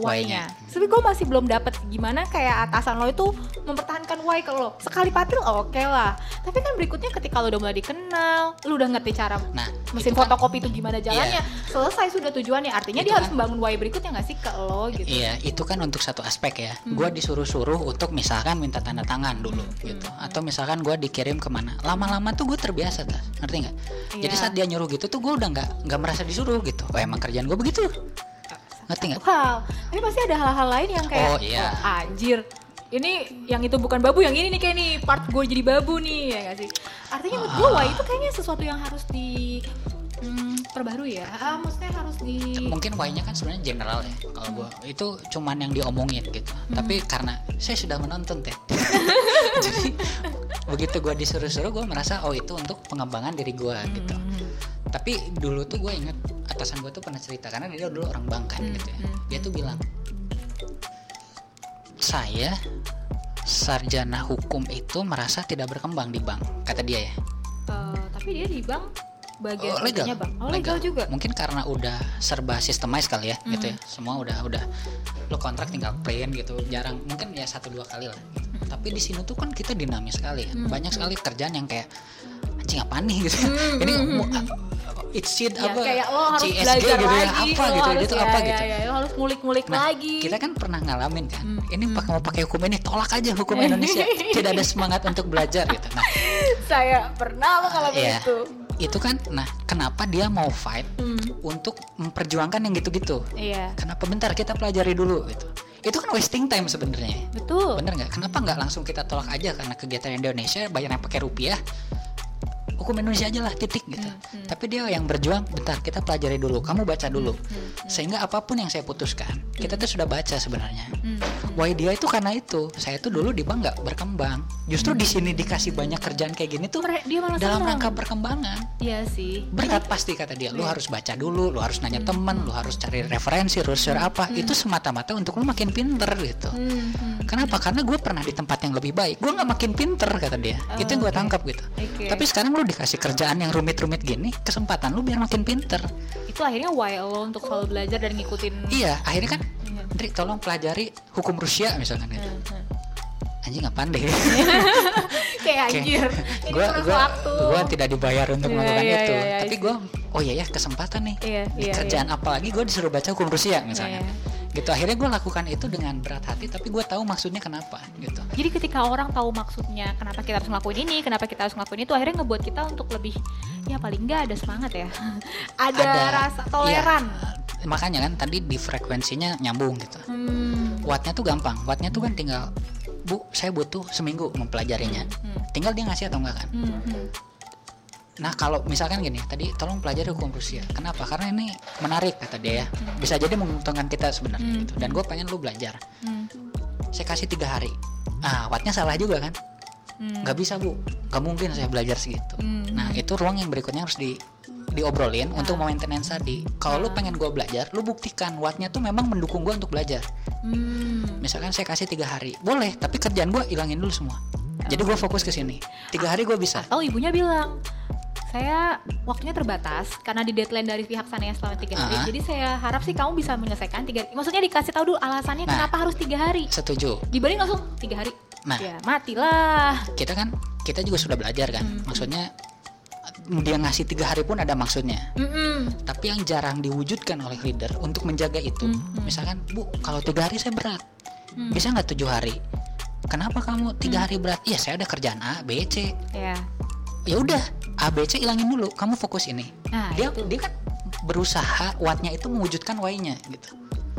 Speaker 1: Y-nya.
Speaker 2: Y-nya. Tapi gue masih belum dapat gimana kayak atasan lo itu mempertahankan Y ke lo. Sekali patil oke lah. Tapi kan berikutnya ketika lo udah mulai dikenal, lo udah ngerti cara
Speaker 1: Nah,
Speaker 2: mesin
Speaker 1: itu kan-
Speaker 2: fotokopi itu gimana jalannya, selesai sudah tujuannya. Artinya
Speaker 1: Itu
Speaker 2: dia harus
Speaker 1: kan-
Speaker 2: membangun Y berikutnya nggak sih ke lo gitu.
Speaker 1: Iya, itu kan untuk satu aspek ya.
Speaker 2: Hmm.
Speaker 1: Gua disuruh-suruh untuk misalkan minta tanda tangan dulu
Speaker 2: Hmm.
Speaker 1: gitu, atau misalkan gua dikirim ke mana. Lama-lama tuh gue terbiasa, tas. ngerti nggak? Jadi
Speaker 2: Iya.
Speaker 1: saat dia nyuruh gitu tuh gue udah nggak nggak merasa disuruh gitu. Oh emang kerjaan gue begitu, ngerti nggak?
Speaker 2: Wow, tapi pasti ada hal-hal lain yang kayak
Speaker 1: Oh, iya.
Speaker 2: "Oh, anjir. Ini yang itu bukan babu, yang ini nih kayak nih part gue jadi babu nih ya gak sih? Artinya menurut gue wah itu kayaknya sesuatu yang harus di hmm, perbarui ya. Ah, maksudnya harus di
Speaker 1: Mungkin why-nya kan sebenarnya general ya. Kalau gua itu cuman yang diomongin gitu.
Speaker 2: Hmm.
Speaker 1: Tapi karena saya sudah menonton teh. Jadi begitu gua disuruh-suruh gue merasa oh itu untuk pengembangan diri gua gitu.
Speaker 2: Hmm,
Speaker 1: tapi dulu tuh gue inget atasan gue tuh pernah cerita karena dia dulu orang bank kan
Speaker 2: Hmm,
Speaker 1: gitu ya
Speaker 2: hmm,
Speaker 1: dia tuh bilang saya sarjana hukum itu merasa tidak berkembang di bank kata dia ya
Speaker 2: eh, tapi dia di bank bagian
Speaker 1: Oh, legal.
Speaker 2: bang. Oh legal, juga.
Speaker 1: mungkin karena udah serba sistemais kali ya
Speaker 2: Hmm.
Speaker 1: gitu ya semua udah udah lo kontrak tinggal print gitu jarang mungkin ya satu dua kali lah gitu. tapi di sini tuh kan kita dinamis sekali ya
Speaker 2: Hmm.
Speaker 1: banyak sekali kerjaan yang kayak anjing apa nih gitu
Speaker 2: Hmm,
Speaker 1: ini
Speaker 2: hmm, hmm.
Speaker 1: shit
Speaker 2: Ya,
Speaker 1: apa
Speaker 2: kayak lo harus
Speaker 1: CSG
Speaker 2: belajar
Speaker 1: gitu ya
Speaker 2: lagi,
Speaker 1: apa
Speaker 2: lo
Speaker 1: gitu
Speaker 2: harus,
Speaker 1: itu
Speaker 2: ya,
Speaker 1: apa
Speaker 2: ya,
Speaker 1: gitu
Speaker 2: ya, lo harus ngulik-ngulik
Speaker 1: Nah,
Speaker 2: lagi.
Speaker 1: kita kan pernah ngalamin kan.
Speaker 2: Hmm,
Speaker 1: Ini pakai mau pakai hukum ini tolak aja hukum Indonesia. Tidak ada semangat untuk belajar gitu. Nah,
Speaker 2: Saya pernah mengalami
Speaker 1: Iya.
Speaker 2: itu.
Speaker 1: itu kan nah kenapa dia mau fight
Speaker 2: Hmm,
Speaker 1: untuk memperjuangkan yang gitu-gitu?
Speaker 2: iya,
Speaker 1: Kenapa bentar kita pelajari dulu gitu. Itu kan wasting time sebenarnya.
Speaker 2: betul.
Speaker 1: Bener nggak? Kenapa nggak langsung kita tolak aja karena kegiatan Indonesia banyak yang pakai rupiah? Hukum Indonesia aja lah titik gitu.
Speaker 2: Hmm,
Speaker 1: tapi dia yang berjuang bentar kita pelajari dulu. Kamu baca dulu. Sehingga apa pun yang saya putuskan kita tuh sudah baca sebenarnya.
Speaker 2: Hmm,
Speaker 1: why dia itu karena itu. Saya tuh dulu di bank nggak berkembang. Justru di sini dikasih banyak kerjaan kayak gini tuh
Speaker 2: dia malah
Speaker 1: dalam
Speaker 2: senang.
Speaker 1: rangka perkembangan.
Speaker 2: Iya sih.
Speaker 1: berat pasti kata dia. Lu harus baca dulu lu harus nanya temen lu harus cari referensi lu harus cari apa itu semata-mata untuk lu makin pinter gitu.
Speaker 2: Hmm, hmm.
Speaker 1: kenapa? Karena gue pernah di tempat yang lebih baik. Gue nggak makin pinter kata dia. Itu yang gue tangkap gitu.
Speaker 2: Oke.
Speaker 1: tapi sekarang lu dikasih kerjaan yang rumit-rumit gini kesempatan lu biar makin pinter
Speaker 2: Itu akhirnya why lo untuk selalu belajar dan ngikutin.
Speaker 1: iya akhirnya kan
Speaker 2: Iya.
Speaker 1: Dri tolong pelajari hukum Rusia misalkan gitu
Speaker 2: Hmm, hmm.
Speaker 1: anjing apaan deh
Speaker 2: Kayak anjir.
Speaker 1: Gue gue gue tidak dibayar untuk
Speaker 2: Iya,
Speaker 1: melakukan
Speaker 2: iya,
Speaker 1: itu
Speaker 2: iya, iya.
Speaker 1: tapi gue oh iya ya kesempatan nih
Speaker 2: Iya,
Speaker 1: di
Speaker 2: iya,
Speaker 1: kerjaan apa lagi gue disuruh baca hukum Rusia misalnya
Speaker 2: Iya.
Speaker 1: Gitu akhirnya gue lakukan itu dengan berat hati tapi gue tahu maksudnya kenapa gitu
Speaker 2: Jadi ketika orang tahu maksudnya kenapa kita harus ngelakuin ini, kenapa kita harus ngelakuin itu, akhirnya ngebuat kita untuk lebih ya paling nggak ada semangat ya. ada, rasa toleran.
Speaker 1: iya, makanya kan tadi di frekuensinya nyambung gitu
Speaker 2: Hmm.
Speaker 1: wattnya tuh gampang wattnya tuh kan tinggal bu saya butuh seminggu mempelajarinya
Speaker 2: Hmm.
Speaker 1: tinggal dia ngasih atau enggak kan
Speaker 2: Hmm, hmm.
Speaker 1: Nah kalau misalkan gini, tadi tolong pelajari hukum Rusia. Kenapa? Karena ini menarik kata dia ya. Bisa jadi menguntungkan kita sebenarnya
Speaker 2: Hmm.
Speaker 1: gitu. Dan gue pengen lu belajar.
Speaker 2: Hmm.
Speaker 1: Saya kasih tiga hari. Ah, wattnya salah juga kan?
Speaker 2: Hmm.
Speaker 1: Gak bisa bu, gak mungkin saya belajar segitu.
Speaker 2: Hmm.
Speaker 1: Nah itu ruang yang berikutnya harus di diobrolin untuk maintenance tadi. Kalau lu pengen gue belajar, lu buktikan wattnya tuh memang mendukung gue untuk belajar.
Speaker 2: Hmm.
Speaker 1: Misalkan saya kasih tiga hari, boleh. Tapi kerjaan gue ilangin dulu semua. Jadi gue fokus ke sini. Tiga hari gue bisa.
Speaker 2: Atau ibunya bilang, saya waktunya terbatas karena di deadline dari pihak sana selama tiga hari.
Speaker 1: Ah.
Speaker 2: Jadi saya harap sih kamu bisa menyelesaikan tiga. Maksudnya dikasih tahu dulu alasannya
Speaker 1: Nah.
Speaker 2: kenapa harus tiga hari.
Speaker 1: Setuju.
Speaker 2: Dibanding langsung tiga hari.
Speaker 1: Nah.
Speaker 2: Ya matilah.
Speaker 1: kita kan kita juga sudah belajar kan
Speaker 2: Hmm.
Speaker 1: maksudnya dia ngasih tiga hari pun ada maksudnya
Speaker 2: Mm-mm.
Speaker 1: tapi yang jarang diwujudkan oleh leader untuk menjaga itu
Speaker 2: Hmm,
Speaker 1: misalkan bu kalau tiga hari saya berat
Speaker 2: Hmm.
Speaker 1: bisa nggak tujuh hari kenapa kamu tiga hari berat iya saya ada kerjaan A B C
Speaker 2: Ya.
Speaker 1: Ya udah A B C ilangin dulu kamu fokus ini
Speaker 2: Nah,
Speaker 1: dia
Speaker 2: itu.
Speaker 1: dia kan berusaha wattnya itu mewujudkan Y-nya gitu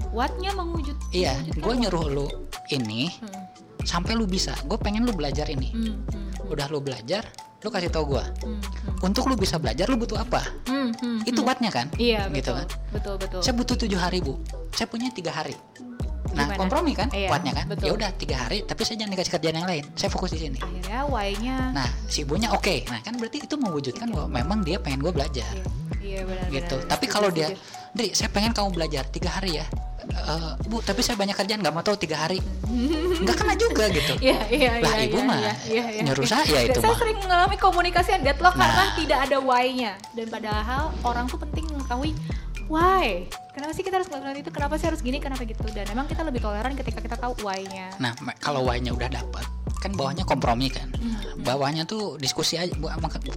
Speaker 2: Wattnya mewujud.
Speaker 1: iya gue nyuruh lu ini
Speaker 2: Hmm.
Speaker 1: sampai lu bisa gue pengen lu belajar ini
Speaker 2: Hmm, hmm,
Speaker 1: udah lu belajar lu kasih tau gue
Speaker 2: hmm, hmm.
Speaker 1: untuk lu bisa belajar lu butuh apa
Speaker 2: Hmm, hmm,
Speaker 1: itu
Speaker 2: hmm.
Speaker 1: wattnya kan
Speaker 2: Iya
Speaker 1: gitu
Speaker 2: betul.
Speaker 1: kan
Speaker 2: Betul betul.
Speaker 1: saya butuh tujuh hari bu saya punya tiga hari nah
Speaker 2: Gimana?
Speaker 1: kompromi kan
Speaker 2: Iya,
Speaker 1: wattnya kan ya udah tiga hari tapi saya jangan dikasih kerjaan yang lain saya fokus di sini
Speaker 2: Akhirnya Y-nya.
Speaker 1: nah si ibunya oke nah kan berarti itu mewujudkan bahwa memang dia pengen gue belajar
Speaker 2: Iya, iya benar.
Speaker 1: gitu
Speaker 2: benar,
Speaker 1: tapi kalau dia. Dri saya pengen kamu belajar tiga hari ya Eh, bu tapi saya banyak kerjaan nggak mau tahu tiga hari nggak kena juga gitu
Speaker 2: Iya, iya,
Speaker 1: Lah,
Speaker 2: iya.
Speaker 1: ibu
Speaker 2: iya,
Speaker 1: mah
Speaker 2: iya, iya, iya.
Speaker 1: nyuruh saya itu
Speaker 2: saya
Speaker 1: mah.
Speaker 2: sering mengalami komunikasi yang deadlock
Speaker 1: Nah.
Speaker 2: karena tidak ada why-nya. Dan padahal orang tuh penting mengetahui why. Kenapa sih kita harus melakukan itu? Kenapa sih harus gini? Kenapa gitu? Dan memang kita lebih toleran ketika kita tahu why-nya.
Speaker 1: Nah, kalau Y-nya udah dapat, kan bawahnya kompromi kan.
Speaker 2: Hmm.
Speaker 1: Bawahnya tuh diskusi aja.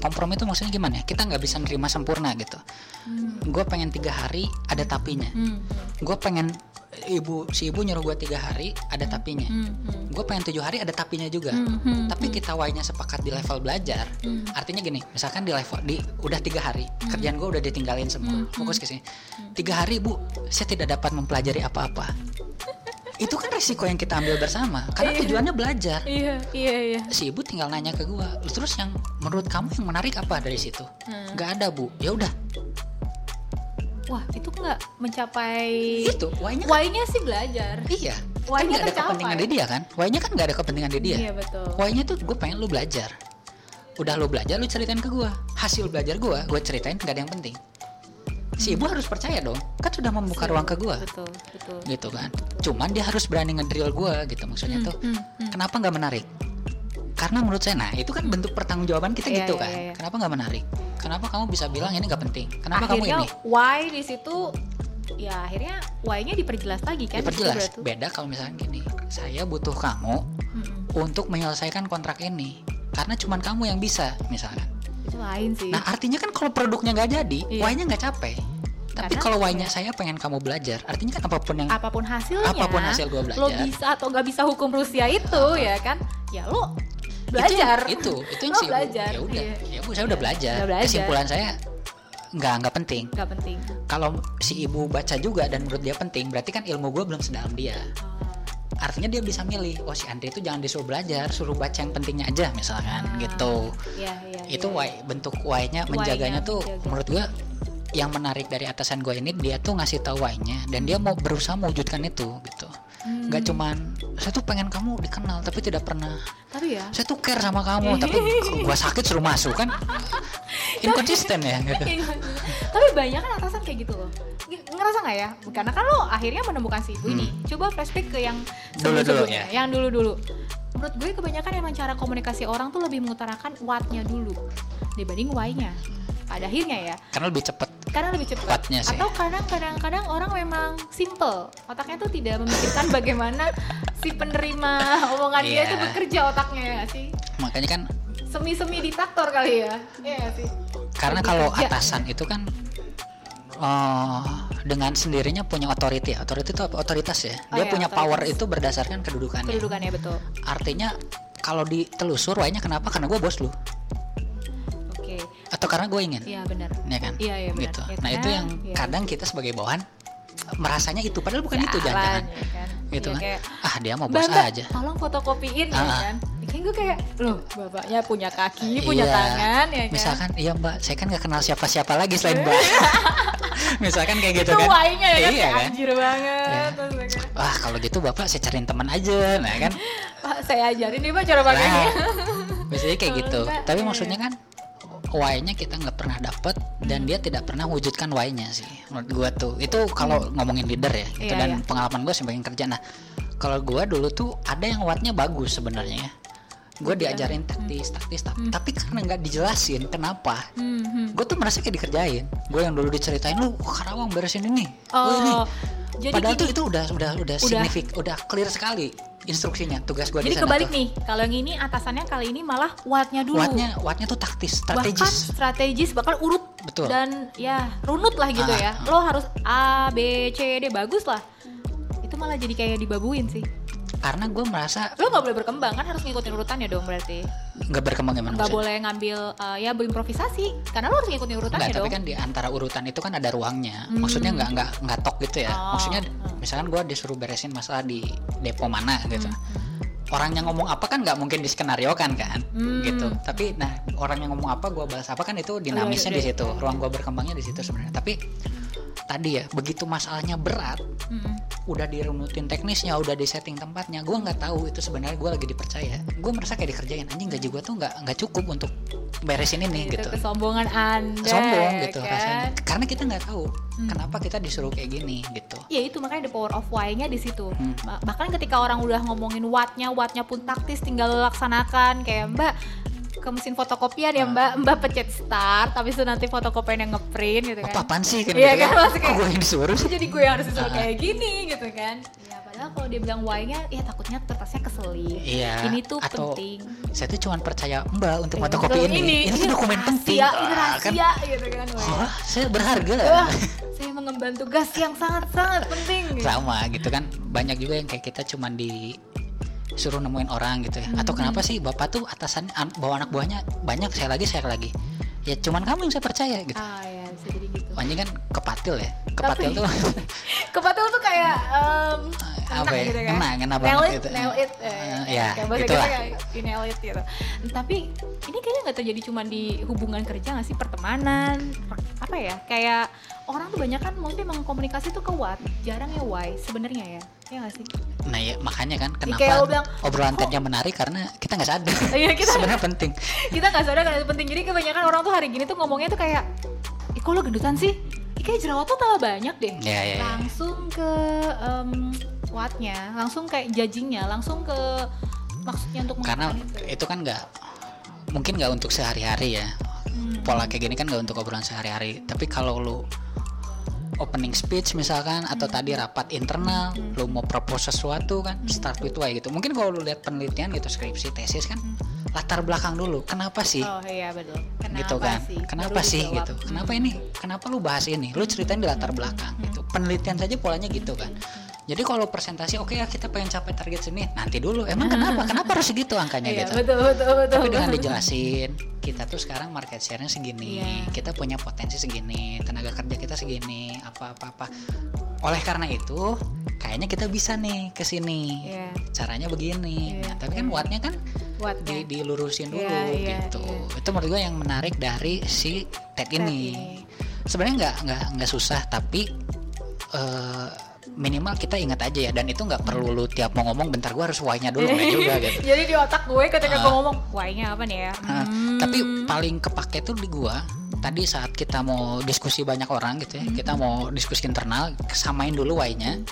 Speaker 1: Kompromi itu maksudnya gimana ya? Kita nggak bisa nerima sempurna gitu.
Speaker 2: Hmm.
Speaker 1: Gue pengen tiga hari ada tapinya.
Speaker 2: Hmm.
Speaker 1: Gue pengen ibu si ibu nyuruh gue tiga hari ada tapinya.
Speaker 2: Hmm. Hmm.
Speaker 1: Gue pengen tujuh hari ada tapinya juga.
Speaker 2: Hmm. Hmm.
Speaker 1: Tapi kita Y-nya sepakat di level belajar.
Speaker 2: Hmm.
Speaker 1: Artinya gini, misalkan di level di udah tiga hari kerjaan gue udah ditinggalin semua,
Speaker 2: Hmm.
Speaker 1: fokus ke sini. Tiga hari bu, saya tidak dapat mempelajari apa-apa. Itu kan risiko yang kita ambil bersama, karena
Speaker 2: Iya.
Speaker 1: tujuannya belajar.
Speaker 2: Iya, iya, iya.
Speaker 1: Si ibu tinggal nanya ke gue, terus yang menurut kamu yang menarik apa dari situ?
Speaker 2: Hmm.
Speaker 1: Gak ada bu, ya udah
Speaker 2: Wah, itu nggak mencapai
Speaker 1: itu Y-nya kan,
Speaker 2: why-nya sih belajar.
Speaker 1: iya. Kan
Speaker 2: Y-nya
Speaker 1: nggak ada
Speaker 2: tercapai.
Speaker 1: kepentingan di dia kan? Y-nya kan gak ada kepentingan di dia.
Speaker 2: Iya, betul.
Speaker 1: Y-nya tuh gue pengen lu belajar. Udah lu belajar, lu ceritain ke gue. Hasil belajar gue, gue ceritain gak ada yang penting. Si ibu harus percaya dong, kan sudah membuka ruang ke gue,
Speaker 2: Betul, betul.
Speaker 1: gitu kan. Cuman dia harus berani ngedrill gue, gitu maksudnya tuh.
Speaker 2: Hmm, hmm.
Speaker 1: Kenapa nggak menarik? Karena menurut saya, nah itu kan bentuk pertanggungjawaban kita
Speaker 2: Iya,
Speaker 1: gitu
Speaker 2: iya,
Speaker 1: kan.
Speaker 2: iya.
Speaker 1: Kenapa nggak menarik? Kenapa kamu bisa bilang ini nggak penting? Kenapa kamu
Speaker 2: akhirnya
Speaker 1: ini?
Speaker 2: why di situ ya akhirnya why-nya diperjelas lagi kan
Speaker 1: Diperjelas. Beda kalau misalnya gini, saya butuh kamu
Speaker 2: Mm-mm.
Speaker 1: untuk menyelesaikan kontrak ini. Karena cuman kamu yang bisa, misalkan.
Speaker 2: Itu lain sih
Speaker 1: Nah artinya kan kalau produknya nggak jadi,
Speaker 2: Iya.
Speaker 1: Y-nya nggak capek. Tapi
Speaker 2: Karena-
Speaker 1: kalau Y-nya saya pengen kamu belajar, artinya kan apa pun yang
Speaker 2: apa pun hasilnya
Speaker 1: Apa pun hasil gua belajar.
Speaker 2: lo bisa atau gak bisa hukum Rusia itu ya kan ya lo belajar
Speaker 1: itu itu, itu yang sih
Speaker 2: belajar,
Speaker 1: ya udah
Speaker 2: iya.
Speaker 1: ya bu saya udah belajar.
Speaker 2: Udah belajar.
Speaker 1: kesimpulan saya nggak nggak penting
Speaker 2: nggak penting
Speaker 1: kalau si ibu baca juga dan menurut dia penting berarti kan ilmu gue belum sedalam dia artinya dia bisa milih oh si Andre itu jangan disuruh belajar suruh baca yang pentingnya aja misalkan
Speaker 2: Ah,
Speaker 1: gitu
Speaker 2: Iya, iya.
Speaker 1: itu
Speaker 2: iya.
Speaker 1: why bentuk why-nya menjaganya tuh
Speaker 2: menjaga.
Speaker 1: menurut gua yang menarik dari atasan gue ini dia tuh ngasih tahu why-nya dan dia mau berusaha mewujudkan itu gitu
Speaker 2: Hmm.
Speaker 1: nggak cuman saya tuh pengen kamu dikenal tapi tidak pernah
Speaker 2: Tapi ya,
Speaker 1: saya tuh care sama kamu tapi gua sakit suruh masuk kan inkonsisten ya gitu.
Speaker 2: Tapi banyak kan atasan kayak gitu loh. Nge- Ngerasa nggak ya? Karena kan lo akhirnya menemukan si ibu ini. Coba flashback ke yang
Speaker 1: Dulu-dulu,
Speaker 2: sebelum-sebelumnya,
Speaker 1: ya.
Speaker 2: Yang dulu-dulu. Menurut gue kebanyakan emang cara komunikasi orang tuh lebih mengutarakan what-nya dulu dibanding why-nya. Pada akhirnya ya,
Speaker 1: karena lebih cepet
Speaker 2: karena lebih cepat.
Speaker 1: Sih.
Speaker 2: Atau kadang kadang-kadang orang memang simple. Otaknya tuh tidak memikirkan bagaimana si penerima omongan dia
Speaker 1: Iya.
Speaker 2: itu bekerja otaknya ya sih.
Speaker 1: makanya kan
Speaker 2: Semi-semi diktator kali ya. Iya sih.
Speaker 1: karena kalau
Speaker 2: kerja.
Speaker 1: atasan itu kan eh, dengan sendirinya punya otoriti otoriti itu apa? otoritas ya
Speaker 2: Oh
Speaker 1: dia
Speaker 2: iya,
Speaker 1: punya
Speaker 2: otoritas.
Speaker 1: power itu berdasarkan kedudukannya
Speaker 2: Kedudukannya betul.
Speaker 1: artinya kalau ditelusur why-nya kenapa karena gue bos lu. Atau karena gue ingin
Speaker 2: Iya benar.
Speaker 1: ya kan
Speaker 2: Iya, iya, benar.
Speaker 1: gitu
Speaker 2: Ya
Speaker 1: nah itu
Speaker 2: kan?
Speaker 1: yang
Speaker 2: Iya.
Speaker 1: kadang kita sebagai bawahan merasanya itu padahal bukan itu
Speaker 2: Jalan,
Speaker 1: jangan
Speaker 2: ya kan?
Speaker 1: gitu
Speaker 2: Iya,
Speaker 1: kan
Speaker 2: kayak,
Speaker 1: ah dia mau bos aja
Speaker 2: tolong fotokopiin ya
Speaker 1: Ah.
Speaker 2: kan. Kayak gue kayak, loh bapaknya punya kaki, punya
Speaker 1: Iya.
Speaker 2: tangan ya kan.
Speaker 1: misalkan iya mbak saya kan nggak kenal siapa-siapa lagi selain mbak misalkan kayak gitu
Speaker 2: itu
Speaker 1: kan
Speaker 2: why-nya ya kan,
Speaker 1: iya kan
Speaker 2: anjir banget.
Speaker 1: Iya.
Speaker 2: Terus kayak,
Speaker 1: wah kalau gitu bapak saya cariin teman aja nah kan
Speaker 2: Pak, saya ajarin nih Pak cara pakainya.
Speaker 1: Nah, biasanya kayak gitu tapi
Speaker 2: iya.
Speaker 1: maksudnya kan why-nya kita nggak pernah dapet dan dia tidak pernah wujudkan why-nya sih menurut gua tuh. Itu kalau ngomongin leader ya gitu
Speaker 2: Iya,
Speaker 1: dan
Speaker 2: iya.
Speaker 1: pengalaman gua sebagai kerja. Nah kalau gua dulu tuh ada yang wattnya bagus sebenarnya ya. Gue diajarin taktis taktis tak- tapi karena nggak dijelasin kenapa
Speaker 2: Hmm, hmm.
Speaker 1: gue tuh merasa kayak dikerjain. Gue yang dulu diceritain lu Karawang beresin ini. Oh, ini
Speaker 2: jadi
Speaker 1: padahal
Speaker 2: gini,
Speaker 1: tuh itu udah udah udah
Speaker 2: Udah.
Speaker 1: signifik udah clear sekali instruksinya tugas gue di
Speaker 2: jadi kebalik
Speaker 1: tuh.
Speaker 2: nih. Kalau yang ini atasannya kali ini malah what-nya dulu.
Speaker 1: Wattnya, wattnya tuh taktis,
Speaker 2: bahkan
Speaker 1: strategis.
Speaker 2: strategis bahkan urut
Speaker 1: Betul.
Speaker 2: dan ya runut lah gitu
Speaker 1: Ah,
Speaker 2: ya lo harus A B C D bagus lah itu malah jadi kayak dibabuin sih
Speaker 1: Karena gue merasa
Speaker 2: lo nggak boleh berkembang kan harus ngikutin urutannya dong berarti
Speaker 1: nggak berkembang gimana
Speaker 2: nggak
Speaker 1: maksudnya?
Speaker 2: boleh ngambil uh, ya berimprovisasi karena lo harus ngikutin urutannya
Speaker 1: Enggak, tapi
Speaker 2: dong
Speaker 1: kan di antara urutan itu kan ada ruangnya.
Speaker 2: Hmm.
Speaker 1: Maksudnya nggak nggak nggak tok gitu ya.
Speaker 2: Oh,
Speaker 1: Maksudnya
Speaker 2: hmm.
Speaker 1: misalkan gue disuruh beresin masalah di depo mana gitu.
Speaker 2: Hmm.
Speaker 1: Orang yang ngomong apa kan nggak mungkin diskenariokan kan,
Speaker 2: Hmm.
Speaker 1: gitu. Tapi nah orang yang ngomong apa gue balas apa kan itu dinamisnya
Speaker 2: iya,
Speaker 1: di
Speaker 2: iya.
Speaker 1: situ. Ruang gue berkembangnya di situ sebenarnya. Tapi tadi ya begitu masalahnya berat,
Speaker 2: Mm-mm.
Speaker 1: udah dirunutin teknisnya, udah di setting tempatnya, gue nggak tahu itu sebenarnya gue lagi dipercaya. Gue merasa kayak dikerjain anjing gaji gue tuh nggak nggak cukup untuk beresin ini
Speaker 2: itu
Speaker 1: gitu.
Speaker 2: kesombongan anda
Speaker 1: Sombong gitu
Speaker 2: kan?
Speaker 1: rasanya. Karena kita nggak tahu
Speaker 2: Hmm.
Speaker 1: kenapa kita disuruh kayak gini gitu.
Speaker 2: Ya itu makanya the power of why-nya di situ.
Speaker 1: Hmm.
Speaker 2: Ba- Bahkan ketika orang udah ngomongin what-nya, what-nya pun taktis tinggal laksanakan kayak Mbak ke mesin fotokopian ya Mbak, Mbak pencet start, habis itu nanti fotokopian yang ngeprint gitu
Speaker 1: Apa
Speaker 2: kan.
Speaker 1: apaan sih kan?
Speaker 2: Iya
Speaker 1: gitu
Speaker 2: kan,
Speaker 1: Kok
Speaker 2: kayak-
Speaker 1: gue yang disuruh sih?
Speaker 2: Jadi gue yang harus disuruh
Speaker 1: Ah.
Speaker 2: kayak gini gitu kan. Ya padahal kalau dia bilang why-nya ya takutnya kertasnya keselip.
Speaker 1: Iya.
Speaker 2: Ini tuh
Speaker 1: atau
Speaker 2: penting.
Speaker 1: saya tuh cuma percaya Mbak untuk
Speaker 2: Iya,
Speaker 1: fotokopi
Speaker 2: betul.
Speaker 1: ini. Ini, tuh dokumen
Speaker 2: rahasia,
Speaker 1: penting.
Speaker 2: Ini
Speaker 1: Ah, kan?
Speaker 2: rahasia gitu kan. Wah, ya.
Speaker 1: Saya berharga.
Speaker 2: Wah, saya mengemban tugas yang sangat-sangat penting. gitu.
Speaker 1: Sama gitu kan. Banyak juga yang kayak kita cuma di suruh nemuin orang gitu ya.
Speaker 2: Hmm.
Speaker 1: Atau kenapa sih bapak tuh atasan an- bawa anak buahnya banyak saya lagi saya lagi. Ya cuman kamu yang saya percaya gitu.
Speaker 2: Ah ya, bisa jadi gitu.
Speaker 1: Anjing kan kepatil ya. Kepatil
Speaker 2: Tapi-
Speaker 1: tuh
Speaker 2: Kepatil tuh kayak em,
Speaker 1: Apa ya?
Speaker 2: gitu kan.
Speaker 1: Kena, kena
Speaker 2: nail
Speaker 1: banget
Speaker 2: it,
Speaker 1: gitu.
Speaker 2: nail it.
Speaker 1: Eh, ya,
Speaker 2: kayak kayak you nail it gitu. Tapi ini kayaknya nggak terjadi cuma di hubungan kerja nggak sih pertemanan per- apa ya kayak orang tuh banyak kan maksudnya emang komunikasi tuh ke what jarang ya why sebenarnya ya ya nggak sih
Speaker 1: Nah ya makanya kan
Speaker 2: kayak
Speaker 1: kenapa
Speaker 2: lo bilang,
Speaker 1: obrolan
Speaker 2: "Kok-
Speaker 1: tadinya menarik karena kita nggak sadar.
Speaker 2: Iya, kita-
Speaker 1: sebenarnya penting.
Speaker 2: kita nggak sadar kan itu penting jadi kebanyakan orang tuh hari gini tuh ngomongnya tuh kayak ih kok lo gendutan sih Ih, kayak jerawat tuh tambah banyak deh
Speaker 1: Ya ya. ya.
Speaker 2: langsung ke em, what-nya langsung kayak judgingnya langsung ke maksudnya untuk
Speaker 1: Karena
Speaker 2: itu
Speaker 1: itu kan nggak mungkin nggak untuk sehari-hari ya.
Speaker 2: Hmm.
Speaker 1: Pola kayak gini kan nggak untuk obrolan sehari-hari. Tapi kalau lu opening speech misalkan atau
Speaker 2: Hmm.
Speaker 1: tadi rapat internal, lu mau propose sesuatu kan, start with why gitu. Mungkin kalau lu lihat penelitian gitu skripsi, tesis kan latar belakang dulu. Kenapa sih?
Speaker 2: Hmm. oh iya betul kenapa
Speaker 1: gitu kan
Speaker 2: sih
Speaker 1: kenapa
Speaker 2: Baru
Speaker 1: sih
Speaker 2: dijawab.
Speaker 1: gitu kenapa ini kenapa lu bahas ini lu ceritain di latar belakang gitu penelitian saja polanya gitu kan jadi kalau presentasi oke ya kita pengen capai target sini nanti dulu. Emang kenapa? Kenapa harus segitu angkanya
Speaker 2: iya
Speaker 1: gitu?
Speaker 2: betul betul betul
Speaker 1: tapi dengan
Speaker 2: betul.
Speaker 1: dijelasin kita tuh sekarang market share-nya segini
Speaker 2: Iya.
Speaker 1: kita punya potensi segini tenaga kerja kita segini apa apa apa. Oleh karena itu kayaknya kita bisa nih ke sini.
Speaker 2: Iya.
Speaker 1: caranya begini.
Speaker 2: Iya,
Speaker 1: Nah, tapi kan wattnya kan
Speaker 2: Buat
Speaker 1: di, dilurusin dulu
Speaker 2: Iya, iya,
Speaker 1: gitu.
Speaker 2: iya.
Speaker 1: itu menurut gue yang menarik dari si TED ini.
Speaker 2: ini.
Speaker 1: sebenarnya nggak nggak nggak susah tapi eh, minimal kita ingat aja ya dan itu nggak perlu lu tiap mau ngomong bentar gue harus why-nya dulu juga gitu
Speaker 2: Jadi di otak gue ketika gue ngomong, why-nya apa nih ya?
Speaker 1: Nah,
Speaker 2: Hmm.
Speaker 1: tapi paling kepake tuh di gua tadi saat kita mau diskusi banyak orang gitu ya kita mau diskusi internal samain dulu why-nya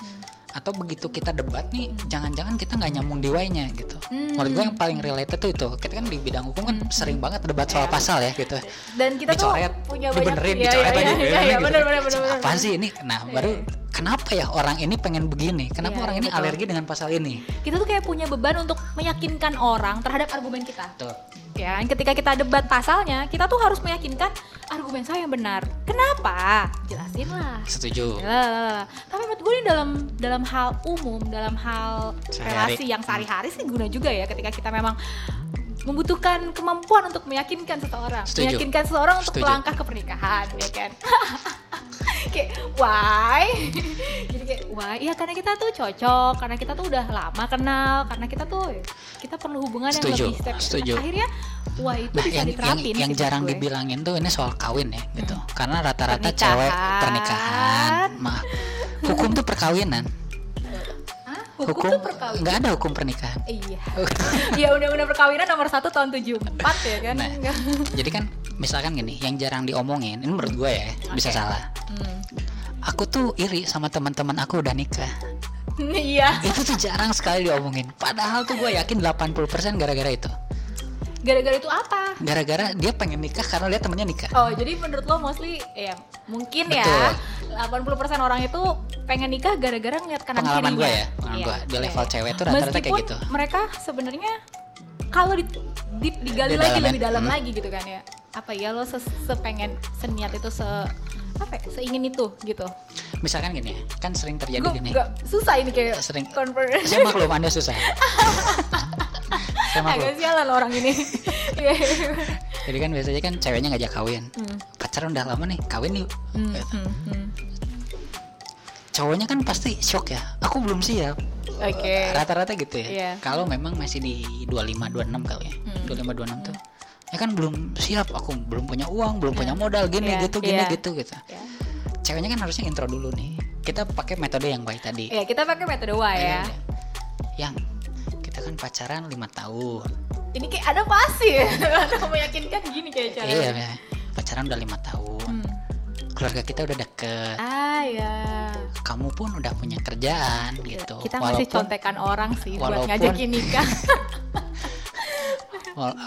Speaker 1: atau begitu kita debat nih jangan-jangan kita nggak nyambung di why-nya gitu
Speaker 2: Hmm.
Speaker 1: menurut gua yang paling related tuh itu kita kan di bidang hukum kan sering banget debat soal
Speaker 2: Iya.
Speaker 1: pasal ya gitu
Speaker 2: Dan kita
Speaker 1: dicoret
Speaker 2: tuh punya banyak
Speaker 1: dibenerin
Speaker 2: Iya,
Speaker 1: dicoret
Speaker 2: iya,
Speaker 1: lagi
Speaker 2: iya,
Speaker 1: dibenerin
Speaker 2: iya,
Speaker 1: gitu.
Speaker 2: bener, bener, bener, bener.
Speaker 1: apa sih ini nah
Speaker 2: Iya,
Speaker 1: baru
Speaker 2: iya.
Speaker 1: Kenapa ya orang ini pengen begini kenapa
Speaker 2: Iya,
Speaker 1: orang ini
Speaker 2: betul.
Speaker 1: alergi dengan pasal ini
Speaker 2: Kita tuh kayak punya beban untuk meyakinkan orang terhadap argumen kita.
Speaker 1: tuh
Speaker 2: Ya, ketika kita debat pasalnya, kita tuh harus meyakinkan argumen saya yang benar. Kenapa? Jelasin lah.
Speaker 1: setuju
Speaker 2: Lalalala. Tapi menurut gue ini dalam dalam hal umum, dalam hal
Speaker 1: Sehari-hari.
Speaker 2: relasi yang sehari-hari sih guna juga ya ketika kita memang membutuhkan kemampuan untuk meyakinkan seseorang,
Speaker 1: Setuju.
Speaker 2: meyakinkan seseorang untuk
Speaker 1: Setuju.
Speaker 2: melangkah ke pernikahan, ya kan? kayak why? Jadi kayak why? Ya karena kita tuh cocok, karena kita tuh udah lama kenal, karena kita tuh kita perlu hubungan yang
Speaker 1: Setuju,
Speaker 2: lebih step.
Speaker 1: setuju.
Speaker 2: Akhirnya why itu
Speaker 1: Nah,
Speaker 2: bisa
Speaker 1: yang, yang,
Speaker 2: diterapin.
Speaker 1: yang
Speaker 2: menurut
Speaker 1: jarang
Speaker 2: gue.
Speaker 1: dibilangin tuh ini soal kawin ya gitu. Karena rata-rata cewek pernikahan, maaf. Hukum tuh perkawinan.
Speaker 2: Hukum, tuh perkawinan.
Speaker 1: nggak ada hukum pernikahan.
Speaker 2: Iya. ya undang-undang perkawinan nomor satu tahun 74 ya kan.
Speaker 1: Nah.
Speaker 2: Enggak.
Speaker 1: Jadi kan misalkan gini, yang jarang diomongin, ini menurut gue ya, bisa
Speaker 2: Oke.
Speaker 1: salah.
Speaker 2: Hmm.
Speaker 1: Aku tuh iri sama teman-teman aku udah nikah.
Speaker 2: Iya.
Speaker 1: Itu tuh jarang sekali diomongin. Padahal tuh gue yakin 80% gara-gara itu.
Speaker 2: Gara-gara itu apa?
Speaker 1: Gara-gara dia pengen nikah karena lihat temennya nikah.
Speaker 2: Oh, jadi menurut lo mostly ya mungkin
Speaker 1: Betul.
Speaker 2: ya 80% orang itu pengen nikah gara-gara ngeliat kanan
Speaker 1: Pengalaman
Speaker 2: kirinya.
Speaker 1: gue ya, pengalaman
Speaker 2: Iya,
Speaker 1: gue di level cewek tuh rata-rata kayak gitu.
Speaker 2: mereka sebenarnya kalau di, di- digali
Speaker 1: Di
Speaker 2: lagi
Speaker 1: dalamnya,
Speaker 2: lebih dalam
Speaker 1: hmm.
Speaker 2: lagi gitu kan ya. Apa ya lo ses- sepengen seniat itu se apa ya, seingin itu gitu.
Speaker 1: Misalkan gini, kan sering terjadi
Speaker 2: Gue
Speaker 1: gini.
Speaker 2: nggak susah ini kayak
Speaker 1: Sering.
Speaker 2: convert.
Speaker 1: Saya maklum Anda susah. Saya maklum.
Speaker 2: Agak sialan orang ini. Iya.
Speaker 1: Jadi kan biasanya kan ceweknya ngajak kawin.
Speaker 2: Hmm.
Speaker 1: Pacaran udah lama nih, kawin yuk.
Speaker 2: Hmm,
Speaker 1: Gitu.
Speaker 2: hmm, hmm.
Speaker 1: Cowoknya kan pasti shock ya. Aku belum siap.
Speaker 2: Oke.
Speaker 1: Rata-rata gitu ya.
Speaker 2: Iya.
Speaker 1: Kalau memang masih di 25 26 kali ya.
Speaker 2: Hmm.
Speaker 1: 25 26 tuh. Ya kan belum siap, aku belum punya uang, belum punya modal gini
Speaker 2: Iya,
Speaker 1: gitu gini
Speaker 2: iya.
Speaker 1: gitu gitu.
Speaker 2: Ya.
Speaker 1: Ceweknya kan harusnya intro dulu nih. Kita pakai metode yang baik tadi.
Speaker 2: Ya, kita pakai metode Y ya.
Speaker 1: Yang kita kan pacaran lima tahun.
Speaker 2: Ini kayak ada pasti ya. Ada meyakinkan gini kayak cara.
Speaker 1: Iya, ya. pacaran udah lima tahun.
Speaker 2: Hmm.
Speaker 1: Keluarga kita udah deket.
Speaker 2: Ah ya.
Speaker 1: Kamu pun udah punya kerjaan gitu.
Speaker 2: Kita masih
Speaker 1: Walaupun-
Speaker 2: contekan orang sih buat
Speaker 1: walaupun-
Speaker 2: ngajakin nikah.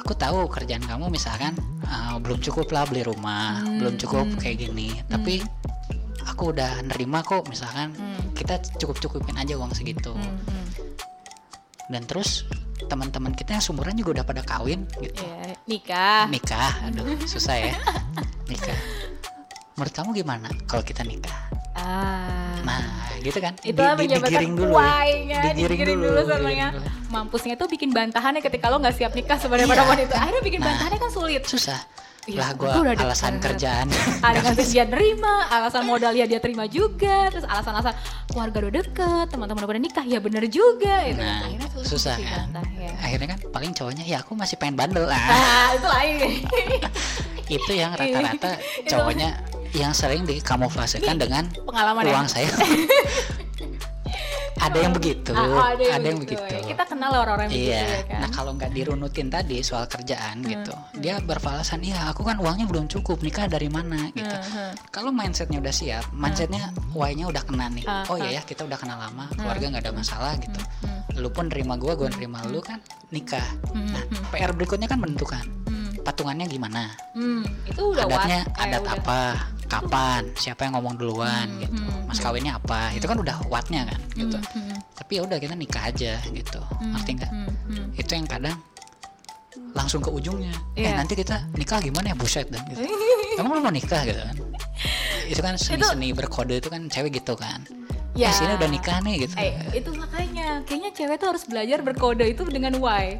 Speaker 1: Aku tahu kerjaan kamu misalkan uh, belum cukup lah beli rumah,
Speaker 2: Hmm,
Speaker 1: belum cukup
Speaker 2: hmm.
Speaker 1: kayak gini. Tapi aku udah nerima kok misalkan
Speaker 2: Hmm.
Speaker 1: kita cukup cukupin aja uang segitu.
Speaker 2: Hmm, hmm.
Speaker 1: Dan terus teman-teman kita yang sumuran juga udah pada kawin gitu.
Speaker 2: Ya, nikah.
Speaker 1: Nikah, aduh susah ya. nikah. Menurut kamu gimana kalau kita nikah?
Speaker 2: Ah.
Speaker 1: Nah, gitu kan?
Speaker 2: itu
Speaker 1: Di- di- digiring dulu.
Speaker 2: why-nya,
Speaker 1: Digiring
Speaker 2: digiring
Speaker 1: dulu,
Speaker 2: dulu sebenarnya. Mampusnya tuh bikin bantahannya ketika lo nggak siap nikah sebenarnya pada
Speaker 1: Iya.
Speaker 2: wanita. Akhirnya bikin
Speaker 1: Nah.
Speaker 2: bantahannya kan sulit.
Speaker 1: Susah.
Speaker 2: Iya,
Speaker 1: lah
Speaker 2: udah
Speaker 1: alasan
Speaker 2: deket.
Speaker 1: kerjaan.
Speaker 2: alasan dia nerima, alasan modal ya dia terima juga, terus alasan-alasan keluarga udah deket, teman-teman udah nikah, ya bener juga gitu.
Speaker 1: Nah,
Speaker 2: Akhirnya
Speaker 1: susah kan.
Speaker 2: dibantah, ya.
Speaker 1: Akhirnya kan paling cowoknya ya aku masih pengen bandel ah.
Speaker 2: Ah, itu lain.
Speaker 1: itu yang rata-rata cowoknya yang sering dikamuflasekan dengan
Speaker 2: Pengalaman ya.
Speaker 1: uang saya. ada yang begitu,
Speaker 2: Ah,
Speaker 1: ada yang, begitu.
Speaker 2: ya. Kita kenal orang-orang yang
Speaker 1: Iya,
Speaker 2: begitu ya kan.
Speaker 1: nah kalau nggak dirunutin tadi soal kerjaan gitu, dia beralasan, iya aku kan uangnya belum cukup, nikah dari mana gitu.
Speaker 2: Hmm, hmm.
Speaker 1: Kalau mindsetnya udah siap, mindsetnya why-nya udah kena nih.
Speaker 2: Ah,
Speaker 1: oh iya ya kita udah kenal lama, keluarga nggak ada masalah gitu.
Speaker 2: hmm.
Speaker 1: Lu pun nerima gua, gua nerima lu kan nikah.
Speaker 2: Hmm,
Speaker 1: Nah
Speaker 2: hmm.
Speaker 1: PR berikutnya kan menentukan
Speaker 2: Hmm,
Speaker 1: patungannya gimana,
Speaker 2: hmm. Itu udah
Speaker 1: adatnya
Speaker 2: eh,
Speaker 1: adat
Speaker 2: udah.
Speaker 1: Apa, kapan, siapa yang ngomong duluan
Speaker 2: Hmm,
Speaker 1: gitu,
Speaker 2: hmm,
Speaker 1: mas kawinnya apa, itu kan udah wattnya kan gitu.
Speaker 2: Hmm, hmm,
Speaker 1: Tapi ya udah kita nikah aja gitu,
Speaker 2: hmm,
Speaker 1: ngerti nggak?
Speaker 2: hmm, hmm.
Speaker 1: Itu yang kadang langsung ke ujungnya. Eh
Speaker 2: Iya.
Speaker 1: nanti kita nikah gimana ya buset dan gitu. Emang lu mau nikah gitu kan? Itu kan seni-seni berkode itu kan cewek gitu kan.
Speaker 2: Ya.
Speaker 1: Eh sini udah nikah nih gitu.
Speaker 2: Eh, itu makanya kayaknya cewek tuh harus belajar berkode itu dengan why.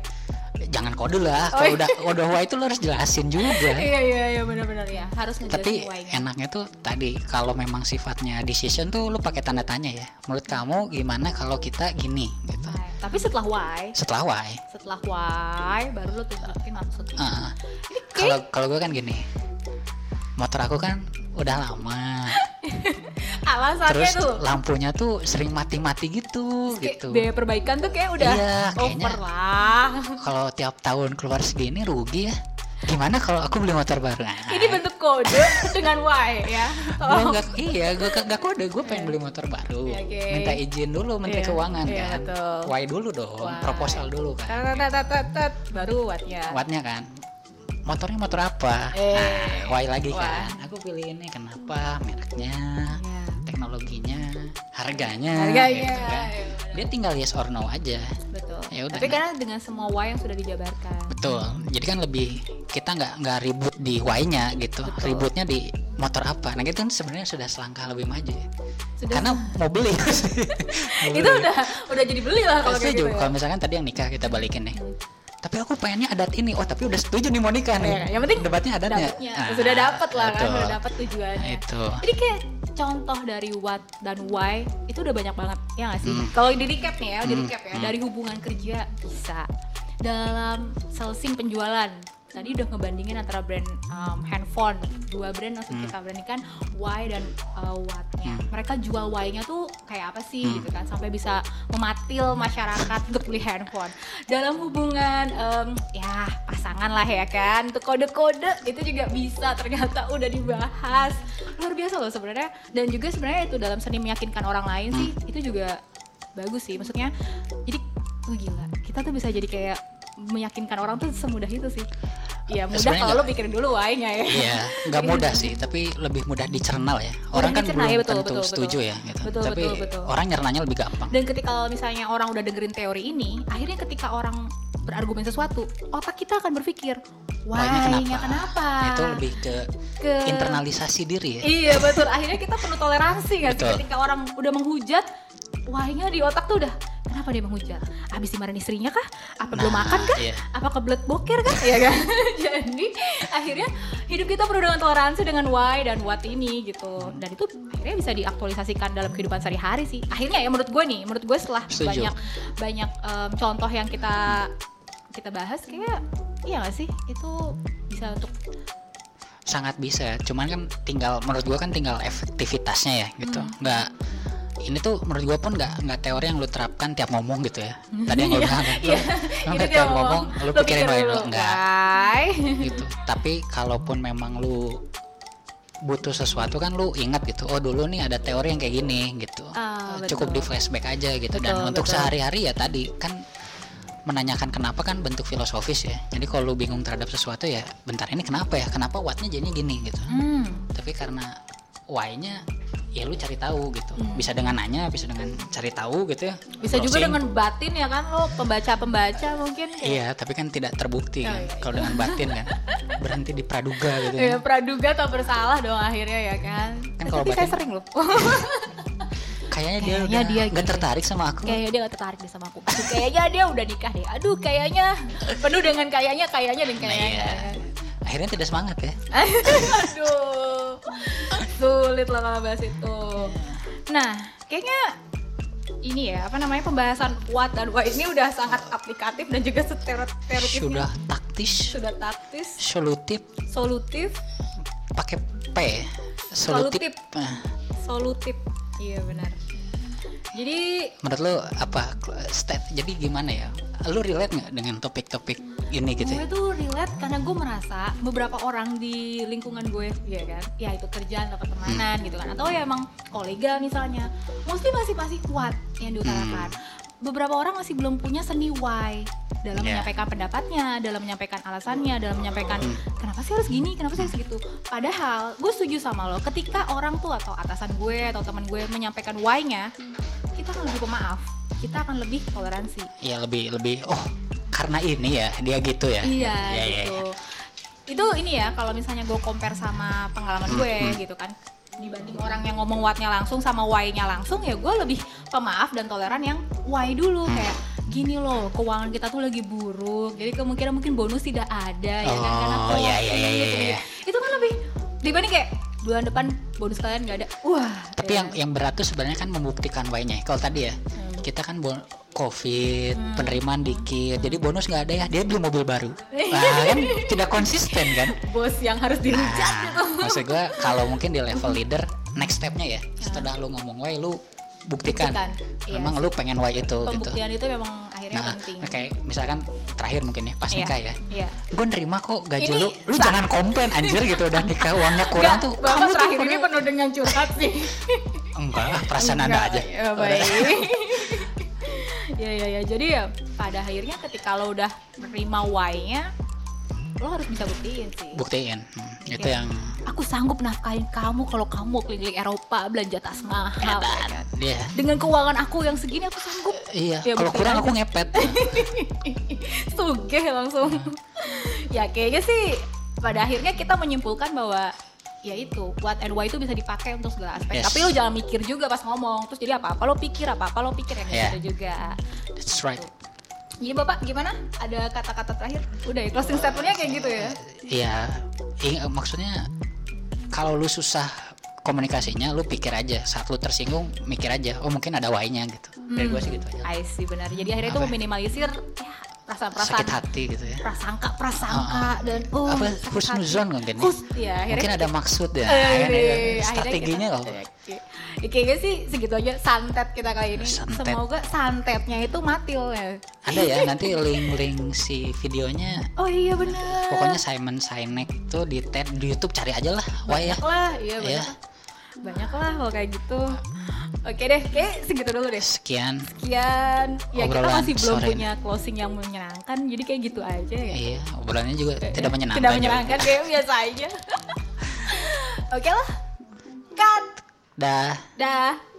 Speaker 1: Jangan kode lah
Speaker 2: Oh,
Speaker 1: kalau
Speaker 2: iya.
Speaker 1: udah udah why itu lo harus jelasin juga.
Speaker 2: Iya iya iya benar-benar ya harus
Speaker 1: tapi enaknya tuh tadi kalau memang sifatnya decision tuh lu pakai tanda tanya ya. Menurut kamu gimana kalau kita gini gitu?
Speaker 2: Why. tapi setelah why
Speaker 1: setelah why
Speaker 2: setelah why baru lo tunjukin maksudnya
Speaker 1: uh, kalau kalau gue kan gini motor aku kan udah lama.
Speaker 2: Alasannya
Speaker 1: terus
Speaker 2: tuh?
Speaker 1: lampunya tuh sering mati-mati gitu
Speaker 2: kayak
Speaker 1: gitu.
Speaker 2: biaya perbaikan tuh kayak udah
Speaker 1: Iya,
Speaker 2: over
Speaker 1: kayaknya-
Speaker 2: lah.
Speaker 1: kalau tiap tahun keluar segini rugi ya. Gimana kalau aku beli motor baru? Nah,
Speaker 2: ini bentuk kode dengan why ya.
Speaker 1: Gua
Speaker 2: oh.
Speaker 1: nggak iya gue nggak kode gue pengen beli motor baru.
Speaker 2: Iya, oke.
Speaker 1: minta izin dulu menteri
Speaker 2: Iya,
Speaker 1: keuangan
Speaker 2: iya,
Speaker 1: kan.
Speaker 2: betul.
Speaker 1: why dulu dong
Speaker 2: Why.
Speaker 1: proposal dulu kan.
Speaker 2: Baru wattnya.
Speaker 1: Wattnya kan motornya motor apa?
Speaker 2: Eh,
Speaker 1: nah, why lagi
Speaker 2: why.
Speaker 1: kan aku pilih ini kenapa? Mereknya
Speaker 2: Ya.
Speaker 1: teknologinya harganya
Speaker 2: Harganya,
Speaker 1: gitu kan.
Speaker 2: iya,
Speaker 1: dia tinggal yes or no aja.
Speaker 2: Betul.
Speaker 1: Ya udah,
Speaker 2: tapi
Speaker 1: nah.
Speaker 2: karena dengan semua why yang sudah dijabarkan.
Speaker 1: Betul. Jadi kan lebih kita nggak nggak ribut di why-nya gitu.
Speaker 2: Betul.
Speaker 1: ributnya di motor apa. Nah itu kan sebenarnya sudah selangkah lebih maju. Ya.
Speaker 2: Sudah-
Speaker 1: karena mau beli. Mau
Speaker 2: itu
Speaker 1: beli.
Speaker 2: udah udah jadi beli lah kalau kayak gitu ya.
Speaker 1: kalau misalkan tadi yang nikah kita balikin nih tapi aku pengennya adat ini. Oh tapi udah setuju nih mau nikah nih.
Speaker 2: Iya, yang penting
Speaker 1: debatnya adatnya
Speaker 2: dapatnya.
Speaker 1: Ah,
Speaker 2: sudah dapat lah kan
Speaker 1: betul.
Speaker 2: sudah dapat tujuannya.
Speaker 1: Itu.
Speaker 2: Jadi kayak contoh dari what dan why itu udah banyak banget. Ya nggak sih?
Speaker 1: Hmm.
Speaker 2: kalau di recap nih ya di
Speaker 1: Hmm,
Speaker 2: recap ya.
Speaker 1: Hmm.
Speaker 2: dari hubungan kerja bisa. Dalam salesing penjualan tadi udah ngebandingin antara brand um, handphone dua brand langsung
Speaker 1: Hmm.
Speaker 2: kita bandingkan why dan uh, what-nya
Speaker 1: Hmm.
Speaker 2: mereka jual why-nya tuh kayak apa sih
Speaker 1: Hmm.
Speaker 2: gitu kan sampai bisa mematil masyarakat untuk beli handphone dalam hubungan em, ya pasangan lah ya kan untuk kode-kode itu juga bisa ternyata udah dibahas luar biasa loh sebenarnya dan juga sebenarnya itu dalam seni meyakinkan orang lain sih
Speaker 1: Hmm.
Speaker 2: itu juga bagus sih maksudnya jadi oh gila kita tuh bisa jadi kayak meyakinkan orang tuh semudah itu sih Iya mudah
Speaker 1: Sebenarnya
Speaker 2: kalau lo pikirin dulu why-nya ya
Speaker 1: Iya, nggak mudah sih, tapi lebih mudah dicerna ya. Orang kan
Speaker 2: dicerna,
Speaker 1: belum
Speaker 2: ya, betul,
Speaker 1: tentu
Speaker 2: betul,
Speaker 1: setuju
Speaker 2: betul.
Speaker 1: ya, gitu.
Speaker 2: Betul,
Speaker 1: tapi
Speaker 2: betul, betul.
Speaker 1: orang nyernanya lebih gampang.
Speaker 2: Dan ketika misalnya orang udah dengerin teori ini, akhirnya ketika orang berargumen sesuatu, otak kita akan berpikir,
Speaker 1: Why-nya
Speaker 2: why-nya kenapa?
Speaker 1: Itu lebih ke,
Speaker 2: ke
Speaker 1: internalisasi diri ya.
Speaker 2: Iya betul. Akhirnya kita perlu toleransi kan ketika orang udah menghujat, why-nya di otak tuh udah kenapa dia menghujat? Abis dimarahin istrinya kah? Apa belum
Speaker 1: Nah,
Speaker 2: makan kah?
Speaker 1: iya.
Speaker 2: Apa kebelet boker kah? ya kan? Jadi akhirnya hidup kita perlu dengan toleransi dengan why dan what ini gitu. Dan itu akhirnya bisa diaktualisasikan dalam kehidupan sehari-hari sih. Akhirnya ya menurut gue nih, menurut gue setelah
Speaker 1: Setuju.
Speaker 2: banyak banyak em, contoh yang kita kita bahas kayak iya gak sih itu bisa untuk
Speaker 1: Sangat bisa, cuman kan tinggal menurut gua kan tinggal efektivitasnya ya, gitu.
Speaker 2: Hmm.
Speaker 1: Nggak ini tuh menurut gua pun nggak nggak teori yang lu terapkan tiap ngomong gitu ya. Tadi yang lu
Speaker 2: Iya,
Speaker 1: bilang kan,
Speaker 2: iya.
Speaker 1: lu
Speaker 2: Ini
Speaker 1: nggak
Speaker 2: dia
Speaker 1: tiap ngomong, lu pikirin
Speaker 2: dulu,
Speaker 1: enggak
Speaker 2: why?
Speaker 1: gitu. Tapi kalaupun memang lu butuh sesuatu kan lu ingat gitu oh dulu nih ada teori yang kayak gini gitu
Speaker 2: Ah,
Speaker 1: cukup
Speaker 2: betul.
Speaker 1: di flashback aja gitu dan
Speaker 2: Betul,
Speaker 1: untuk
Speaker 2: betul.
Speaker 1: sehari-hari ya tadi kan menanyakan kenapa kan bentuk filosofis ya jadi kalau lu bingung terhadap sesuatu ya bentar ini kenapa ya kenapa what-nya jadinya gini gitu
Speaker 2: Hmm.
Speaker 1: tapi karena why-nya ya lu cari tahu gitu
Speaker 2: Hmm.
Speaker 1: bisa dengan nanya bisa dengan cari tahu gitu ya
Speaker 2: Bisa juga
Speaker 1: Browsing.
Speaker 2: dengan batin ya kan lo pembaca-pembaca mungkin kayak
Speaker 1: iya tapi kan tidak terbukti
Speaker 2: Oh,
Speaker 1: kan
Speaker 2: iya,
Speaker 1: kalau dengan batin kan berhenti di praduga gitu
Speaker 2: ya, praduga atau bersalah dong akhirnya ya kan.
Speaker 1: Kan kalau
Speaker 2: tapi saya
Speaker 1: batin-
Speaker 2: sering loh.
Speaker 1: kayaknya dia
Speaker 2: Kayaknya
Speaker 1: udah
Speaker 2: dia
Speaker 1: nggak
Speaker 2: gitu.
Speaker 1: tertarik sama aku
Speaker 2: kayaknya dia gak tertarik deh sama aku. Aduh, kayaknya dia udah nikah deh. Aduh, kayaknya penuh dengan kayaknya, kayaknya dan
Speaker 1: Nah,
Speaker 2: kayaknya.
Speaker 1: iya. akhirnya tidak semangat ya
Speaker 2: Aduh, sulit lah kalau bahas itu. Nah, kayaknya ini ya apa namanya pembahasan what dan why ini udah sangat aplikatif dan juga stereotipnya
Speaker 1: sudah taktis
Speaker 2: sudah taktis,
Speaker 1: solutif
Speaker 2: solutif,
Speaker 1: pakai P solutif
Speaker 2: Solutif. Solutif. Iya benar. Jadi
Speaker 1: menurut lo apa state jadi gimana ya? Lu relate nggak dengan topik-topik ini gitu
Speaker 2: gue
Speaker 1: ya?
Speaker 2: tuh relate karena gue merasa beberapa orang di lingkungan gue ya kan? Ya itu kerjaan atau pertemanan
Speaker 1: Hmm.
Speaker 2: gitu kan. Atau ya emang kolega misalnya. Mostly masih masih kuat yang diutarakan. Beberapa orang masih belum punya seni why dalam.
Speaker 1: Yeah.
Speaker 2: menyampaikan pendapatnya dalam menyampaikan alasannya dalam menyampaikan
Speaker 1: Hmm.
Speaker 2: kenapa sih harus gini kenapa sih harus gitu padahal gue setuju sama lo ketika orang tuh atau atasan gue atau teman gue menyampaikan why-nya kita akan lebih pemaaf kita akan lebih toleransi
Speaker 1: ya lebih lebih oh karena ini ya dia gitu ya
Speaker 2: Iya
Speaker 1: Ya, ya,
Speaker 2: gitu.
Speaker 1: ya.
Speaker 2: Itu ini ya kalau misalnya gue compare sama pengalaman
Speaker 1: Hmm,
Speaker 2: gue
Speaker 1: hmm.
Speaker 2: gitu kan dibanding orang yang ngomong what-nya langsung sama why-nya langsung ya gue lebih pemaaf dan toleran yang why dulu
Speaker 1: Hmm.
Speaker 2: kayak gini loh keuangan kita tuh lagi buruk jadi kemungkinan mungkin bonus tidak ada ya kan karena
Speaker 1: Oh, iya, iya, iya, iya, iya.
Speaker 2: itu kan lebih dibanding kayak bulan depan bonus kalian nggak ada wah
Speaker 1: Tapi
Speaker 2: ya.
Speaker 1: yang yang berat tuh sebenarnya kan membuktikan why-nya. Kalau tadi ya,
Speaker 2: Hmm.
Speaker 1: kita kan bon- covid, penerimaan dikit, jadi bonus nggak ada ya. Dia beli mobil baru. Nah, kan tidak konsisten kan?
Speaker 2: bos yang harus dirujak gitu
Speaker 1: Nah, maksud gue kalau mungkin di level leader, next stepnya ya, setelah lu ngomong why, lu buktikan,
Speaker 2: Buktikan, iya.
Speaker 1: memang lu pengen why itu gitu.
Speaker 2: pembuktian itu memang akhirnya
Speaker 1: Nah,
Speaker 2: penting.
Speaker 1: kayak misalkan terakhir mungkin ya pas
Speaker 2: Iya,
Speaker 1: nikah ya.
Speaker 2: iya.
Speaker 1: Gue nerima kok gaji
Speaker 2: Ini
Speaker 1: lu, lu
Speaker 2: sa-
Speaker 1: jangan komplain anjir gitu. Udah nikah uangnya kurang
Speaker 2: Enggak,
Speaker 1: tuh.
Speaker 2: bapak
Speaker 1: Kamu tuh
Speaker 2: terakhir ini
Speaker 1: pada-
Speaker 2: penuh dengan curhat sih.
Speaker 1: Enggak lah, perasaan anda
Speaker 2: Enggak,
Speaker 1: aja.
Speaker 2: ya, baik. Ya ya ya. Jadi ya pada akhirnya ketika lo udah menerima why-nya lo harus bisa buktiin sih
Speaker 1: Buktiin, Hmm, itu
Speaker 2: Iya.
Speaker 1: yang
Speaker 2: aku sanggup nafkahin kamu kalau kamu keliling Eropa belanja tas mahal ya kan?
Speaker 1: dia.
Speaker 2: dengan keuangan aku yang segini aku sanggup
Speaker 1: Iya,
Speaker 2: Ya,
Speaker 1: kalau kurang
Speaker 2: aja.
Speaker 1: aku ngepet.
Speaker 2: sugeh langsung ya kayaknya sih pada akhirnya kita menyimpulkan bahwa ya itu what and why itu bisa dipakai untuk segala aspek
Speaker 1: Yes.
Speaker 2: tapi lo jangan mikir juga pas ngomong terus jadi apa apa lo pikir apa apa lo pikir yang
Speaker 1: Yeah.
Speaker 2: gitu juga
Speaker 1: That's right.
Speaker 2: Jadi bapak gimana ada kata-kata terakhir udah ya closing statementnya kayak gitu ya
Speaker 1: Iya, ing- maksudnya kalau lu susah komunikasinya, lu pikir aja. Saat lu tersinggung, mikir aja. Oh mungkin ada why-nya gitu. Dari gua sih gitu aja.
Speaker 2: I see benar jadi akhirnya itu
Speaker 1: Apa?
Speaker 2: meminimalisir ya perasaan-perasaan
Speaker 1: Sakit hati gitu ya.
Speaker 2: prasangka prasangka dan oh
Speaker 1: Apa husnuzon mungkin ya?
Speaker 2: Hus- ya
Speaker 1: Mungkin ada maksud ya.
Speaker 2: Eh,
Speaker 1: Akhirnya
Speaker 2: akhirnya
Speaker 1: strateginya.
Speaker 2: Ya, kayaknya sih segitu aja santet kita kali ini.
Speaker 1: Santet.
Speaker 2: Semoga santetnya itu matil ya.
Speaker 1: Ada ya nanti link-link si videonya.
Speaker 2: Oh iya benar.
Speaker 1: Pokoknya Simon Sinek tuh di TED di YouTube cari aja lah. Why ya?
Speaker 2: lah, iya banyak.
Speaker 1: Iya.
Speaker 2: Banyak lah kalau kayak gitu. Oke deh, kayak segitu dulu deh.
Speaker 1: Sekian.
Speaker 2: Sekian. Ya kita
Speaker 1: Obrolan
Speaker 2: masih belum
Speaker 1: sore
Speaker 2: punya closing yang menyenangkan, jadi kayak gitu aja ya.
Speaker 1: Iya, obrolannya juga tidak menyenangkan.
Speaker 2: Tidak
Speaker 1: juga.
Speaker 2: menyenangkan, kayak biasa aja. Oke lah. Cut.
Speaker 1: Dah.
Speaker 2: Dah.